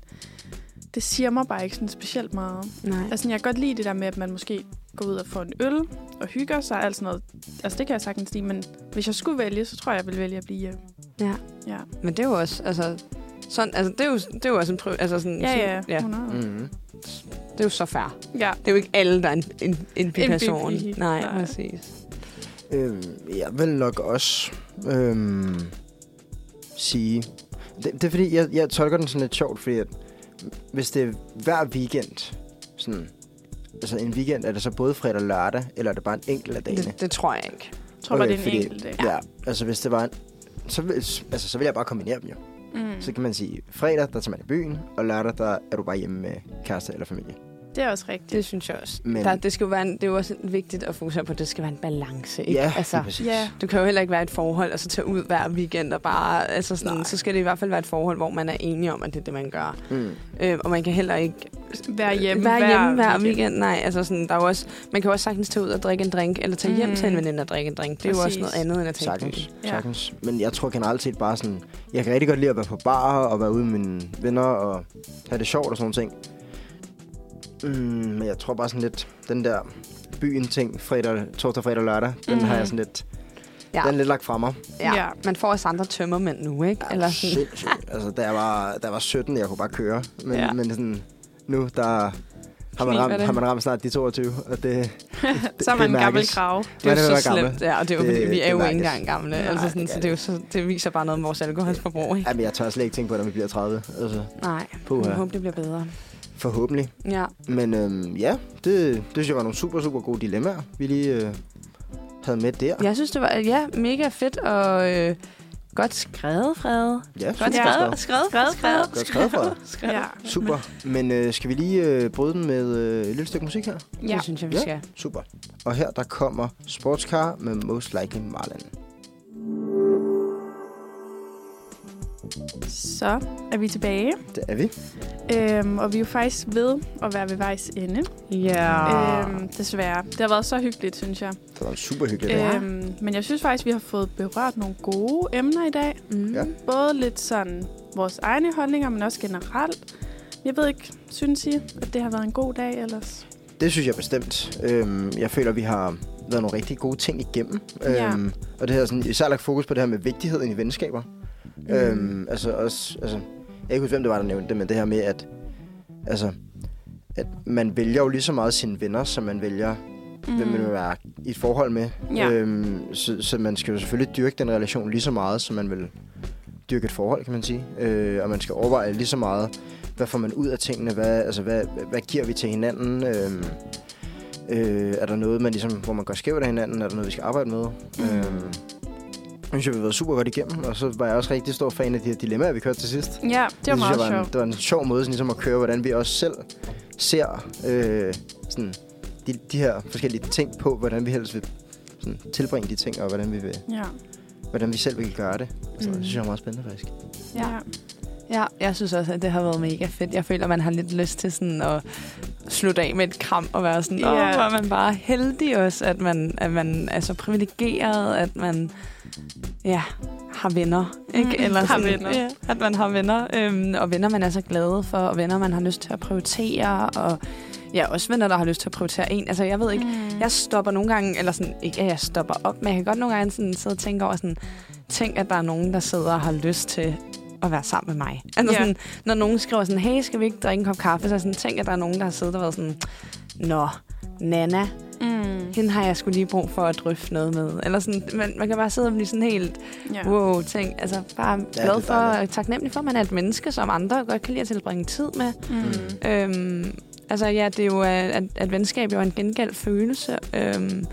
S4: det siger mig bare ikke sådan specielt meget.
S3: Nej.
S4: Altså, jeg kan godt lide det der med, at man måske går ud og får en øl og hygger sig, alt sådan noget. Altså, det kan jeg sagtens lide, men hvis jeg skulle vælge, så tror jeg, jeg vil vælge at blive hjemme.
S3: Ja.
S4: Ja,
S3: Men det er jo også, altså, sådan, altså det er jo, det er jo også en prøv, altså sådan,
S4: ja,
S3: sådan,
S4: ja.
S3: ja.
S4: 100.
S2: Mm-hmm.
S3: Det er jo så fair.
S4: Ja,
S3: Det er jo ikke alle, der er en, en, en person.
S4: bibi.
S3: Nej,
S4: Nej.
S3: præcis.
S2: Øhm, jeg vil nok også øhm, sige... Det, det er fordi, jeg, jeg tolker den sådan lidt sjovt, fordi at, hvis det er hver weekend, sådan, altså en weekend, er det så både fredag og lørdag, eller er det bare en enkelt af dagene?
S3: Det, det tror jeg ikke.
S4: jeg tror bare, det er en
S2: fordi-
S4: enkelt dag.
S2: Ja. ja, altså hvis det var en, så vil, altså, så vil jeg bare kombinere dem jo.
S4: Mm.
S2: Så kan man sige, fredag, der tager man i byen, og lørdag, der er du bare hjemme med kæreste eller familie.
S4: Det er også rigtigt.
S3: Det synes jeg også.
S2: Men-.
S3: Der, det, skal jo være en, det er jo også vigtigt at fokusere på, at det skal være en balance. Ikke?
S2: Ja,
S3: altså,
S2: præcis.
S4: Ja,
S3: du kan jo heller ikke være i et forhold, og så tage ud hver weekend og bare... Altså sådan,
S2: Nej.
S3: så skal det i hvert fald være et forhold, hvor man er enige om, at det er det, man gør.
S2: Mm.
S3: Øh, og man kan heller ikke
S4: være hjemme,
S3: være
S4: hver,
S3: hjemme hver weekend. weekend. Nej, altså sådan, der er også, man kan jo også sagtens tage ud og drikke en drink, eller tage hjem
S4: Mm.
S3: til en veninde og drikke en drink. Det er jo også
S4: Præcis.
S3: noget andet, end at tage
S2: Sagtens.
S4: Ja.
S2: sagtens. Men jeg tror generelt set bare sådan... Jeg kan rigtig godt lide at være på bar og være ude med mine venner og have det sjovt og sådan nogle ting. Mm, men jeg tror bare sådan lidt... Den der byen-ting, fredag, torsdag, fredag og lørdag, den
S4: Mhm.
S2: har jeg sådan lidt...
S3: Ja.
S2: Den er lidt lagt fra mig.
S3: Ja.
S4: Ja.
S3: Man får også andre tømmermænd nu, ikke?
S2: Ja,
S3: Eller sådan,
S2: sindssygt. altså, jeg, var, jeg var 17, jeg kunne bare køre. Men,
S3: Ja.
S2: ja. men sådan, nu, der har man, ramt,
S3: det.
S2: har man ramt snart de 22, og det,
S4: Så er man en
S2: det
S4: gammel
S2: mærkes.
S4: krav.
S3: det er jo så
S2: være gammel.
S3: slemt. Ja, og det er jo,
S2: Det-
S3: vi er
S2: det
S3: jo ikke engang gamle.
S2: Nej,
S3: altså
S2: det
S3: sådan,
S2: gør
S3: så det, er jo så, det viser bare noget om vores alkoholforbrug, ikke?
S2: Jamen, jeg tør slet ikke tænke på, når vi bliver 30. Altså,
S3: Nej,
S2: Puha.
S3: jeg håber, det bliver bedre.
S2: Forhåbentlig.
S3: Ja.
S2: Men øhm, ja, det, det synes jeg var nogle super, super gode dilemmaer, vi lige øh, havde med der.
S3: Jeg synes, det var ja, mega fedt og øh, godt skrevet, Frede.
S2: Ja,
S3: Godt skrevet, skrevet,
S4: Skrevet,
S3: skrevet,
S2: Godt skrevet, Frede.
S3: skrevet.
S4: Ja.
S2: Super. Men øh, skal vi lige øh, bryde den med øh, et lille stykke musik her?
S4: ja.
S3: Det synes jeg, vi
S2: Ja.
S3: skal.
S2: Super. Og her der kommer Sportscar med Most Likely Marlin.
S4: Så er vi tilbage.
S2: Det er vi.
S4: Øhm, og vi er jo faktisk ved at være ved vejs ende.
S3: Ja.
S4: Øhm, desværre. Det har været så hyggeligt, synes jeg.
S2: Det var super hyggelig dag.
S3: Ja.
S4: Øhm, men jeg synes faktisk, vi har fået berørt nogle gode emner i dag.
S3: Mm.
S2: Ja.
S4: Både lidt sådan vores egne holdninger, men også generelt. jeg ved ikke, synes I, at det har været en god dag ellers?
S2: Det synes jeg bestemt. Øhm, jeg føler, vi har været nogle rigtig gode ting igennem.
S4: Ja.
S2: Øhm, og det her sådan, især lagt fokus på det her med vigtigheden i venskaber. Mm. Øhm, altså også, altså, jeg kan ikke huske, hvem det var, der nævnte det, men det her med, at, altså, at man vælger jo lige så meget sine venner, som man vælger, mm. hvem man vil være i et forhold med.
S4: Ja.
S2: Øhm, så, så man skal jo selvfølgelig dyrke den relation lige så meget, som man vil dyrke et forhold, kan man sige. Øh, og man skal overveje lige så meget, hvad får man ud af tingene, hvad, altså, hvad, hvad giver vi til hinanden, øhm, øh, er der noget, man ligesom, hvor man går skævt af hinanden, er der noget, vi skal arbejde med. Mm. Jeg synes, jeg, vi har været super godt igennem, og så var jeg også rigtig stor fan af de her dilemmaer, vi kørte til sidst.
S4: Ja, det var
S2: synes
S4: meget
S2: jeg var en,
S4: sjovt.
S2: det var en sjov måde sådan, ligesom at køre, hvordan vi også selv ser øh, sådan, de, de her forskellige ting på, hvordan vi helst vil sådan, tilbringe de ting, og hvordan vi, vil,
S4: Ja.
S2: hvordan vi selv vil gøre det. Så
S3: Mm.
S2: det synes jeg er meget spændende, faktisk.
S4: Ja.
S3: Ja, jeg synes også, at det har været mega fedt. Jeg føler, at man har lidt lyst til sådan at slutte af med et kram og være sådan, åh,
S4: Ja.
S3: hvor er man bare heldig også, at man, at man er så privilegeret, at man ja, har venner. Ikke?
S4: Mm, har venner.
S3: Ja, at man har venner, øhm, og venner, man er så glad for, og venner, man har lyst til at prioritere, og ja, også venner, der har lyst til at prioritere en. Altså, jeg ved ikke,
S4: Mm.
S3: jeg stopper nogle gange, eller sådan, ikke at jeg stopper op, men jeg kan godt nogle gange sådan sidde og tænke over sådan, tænk, at der er nogen, der sidder og har lyst til at være sammen med mig. Altså
S4: Ja.
S3: sådan, når nogen skriver sådan, hey, skal vi ikke drikke en kop kaffe? Så er jeg sådan, tænk, at der er nogen, der har siddet og været sådan, nå, Nana,
S4: Mm.
S3: hende har jeg skulle lige brug for at drøfte noget med. Eller sådan, man, man kan bare sidde og blive sådan helt,
S4: Ja.
S3: wow, ting. Altså bare
S2: det
S3: glad for,
S2: dejligt.
S3: taknemmelig for, at man er et menneske, som andre godt kan lide at tilbringe tid med.
S4: Mm.
S3: Øhm, altså ja, det er jo, at, at venskab jo er en gengældt følelse. Øhm,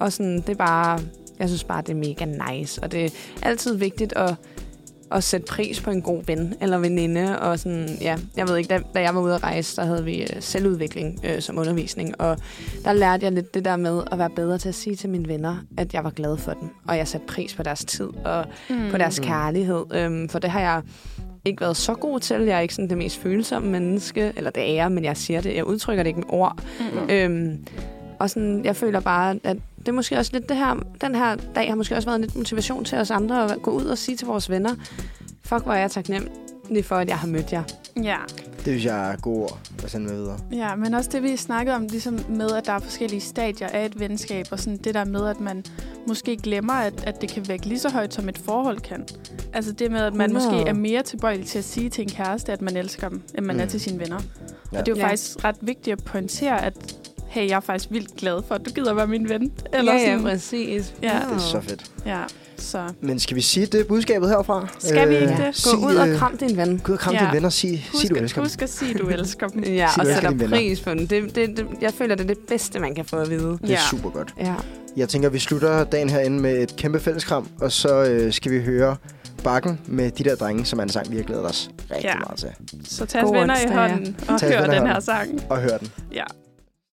S3: og sådan, det er bare, jeg synes bare, det er mega nice. Og det er altid vigtigt at, at sætte pris på en god ven eller veninde. Og sådan, ja, jeg ved ikke, da, da jeg var ude at rejse, der havde vi øh, selvudvikling øh, som undervisning. Og der lærte jeg lidt det der med at være bedre til at sige til mine venner, at jeg var glad for dem. Og jeg satte pris på deres tid og
S4: Mm.
S3: på deres
S2: Mm.
S3: kærlighed. Øhm, for det har jeg ikke været så god til. Jeg er ikke sådan det mest følsomme menneske, eller det er jeg, men jeg siger det, jeg udtrykker det ikke med ord.
S4: Mm.
S3: Øhm, og sådan, jeg føler bare, at det er måske også lidt det her, den her dag har måske også været en lidt motivation til os andre at gå ud og sige til vores venner, fuck, hvor er jeg taknemmelig for, at jeg har mødt jer.
S4: Ja.
S2: Det synes jeg er gode ord at sende med videre.
S4: ja, men også det, vi snakkede om, ligesom med, at der er forskellige stadier af et venskab, og sådan det der med, at man måske glemmer, at, at det kan vække lige så højt, som et forhold kan. Altså det med, at man
S3: 100.
S4: måske er mere tilbøjelig til at sige til en kæreste, at man elsker dem, end man
S2: Mm.
S4: er til sine venner.
S2: Ja.
S4: Og det er jo
S3: Ja.
S4: faktisk ret vigtigt at pointere, at hey, jeg er faktisk vildt glad for, at du gider være min ven. Eller
S3: ja,
S4: sådan.
S3: ja, præcis.
S4: Ja.
S2: Det er så fedt.
S4: ja, så
S2: Men skal vi sige det budskabet herfra?
S4: Skal vi ikke det?
S3: Gå ud og
S2: øh,
S3: kram din ven.
S2: Gå ud og kram
S4: Ja.
S2: dine venner og sig,
S4: husk,
S2: sig du elsker dem.
S4: husk at sige, du elsker dem.
S3: Ja,
S2: Sig,
S3: og sætter pris på den. Det, det, det, jeg føler, det er det bedste, man kan få at vide.
S2: Det er super godt.
S3: Ja.
S2: Jeg tænker, vi slutter dagen herinde med et kæmpe fælleskram, og så øh, skal vi høre Bakken med de der drenge, som er en sang, vi har glædet os rigtig
S4: Ja.
S2: meget til.
S4: Så tag venner i
S3: ja.
S4: hånden og hør den her sang.
S2: Og hør den.
S4: Ja.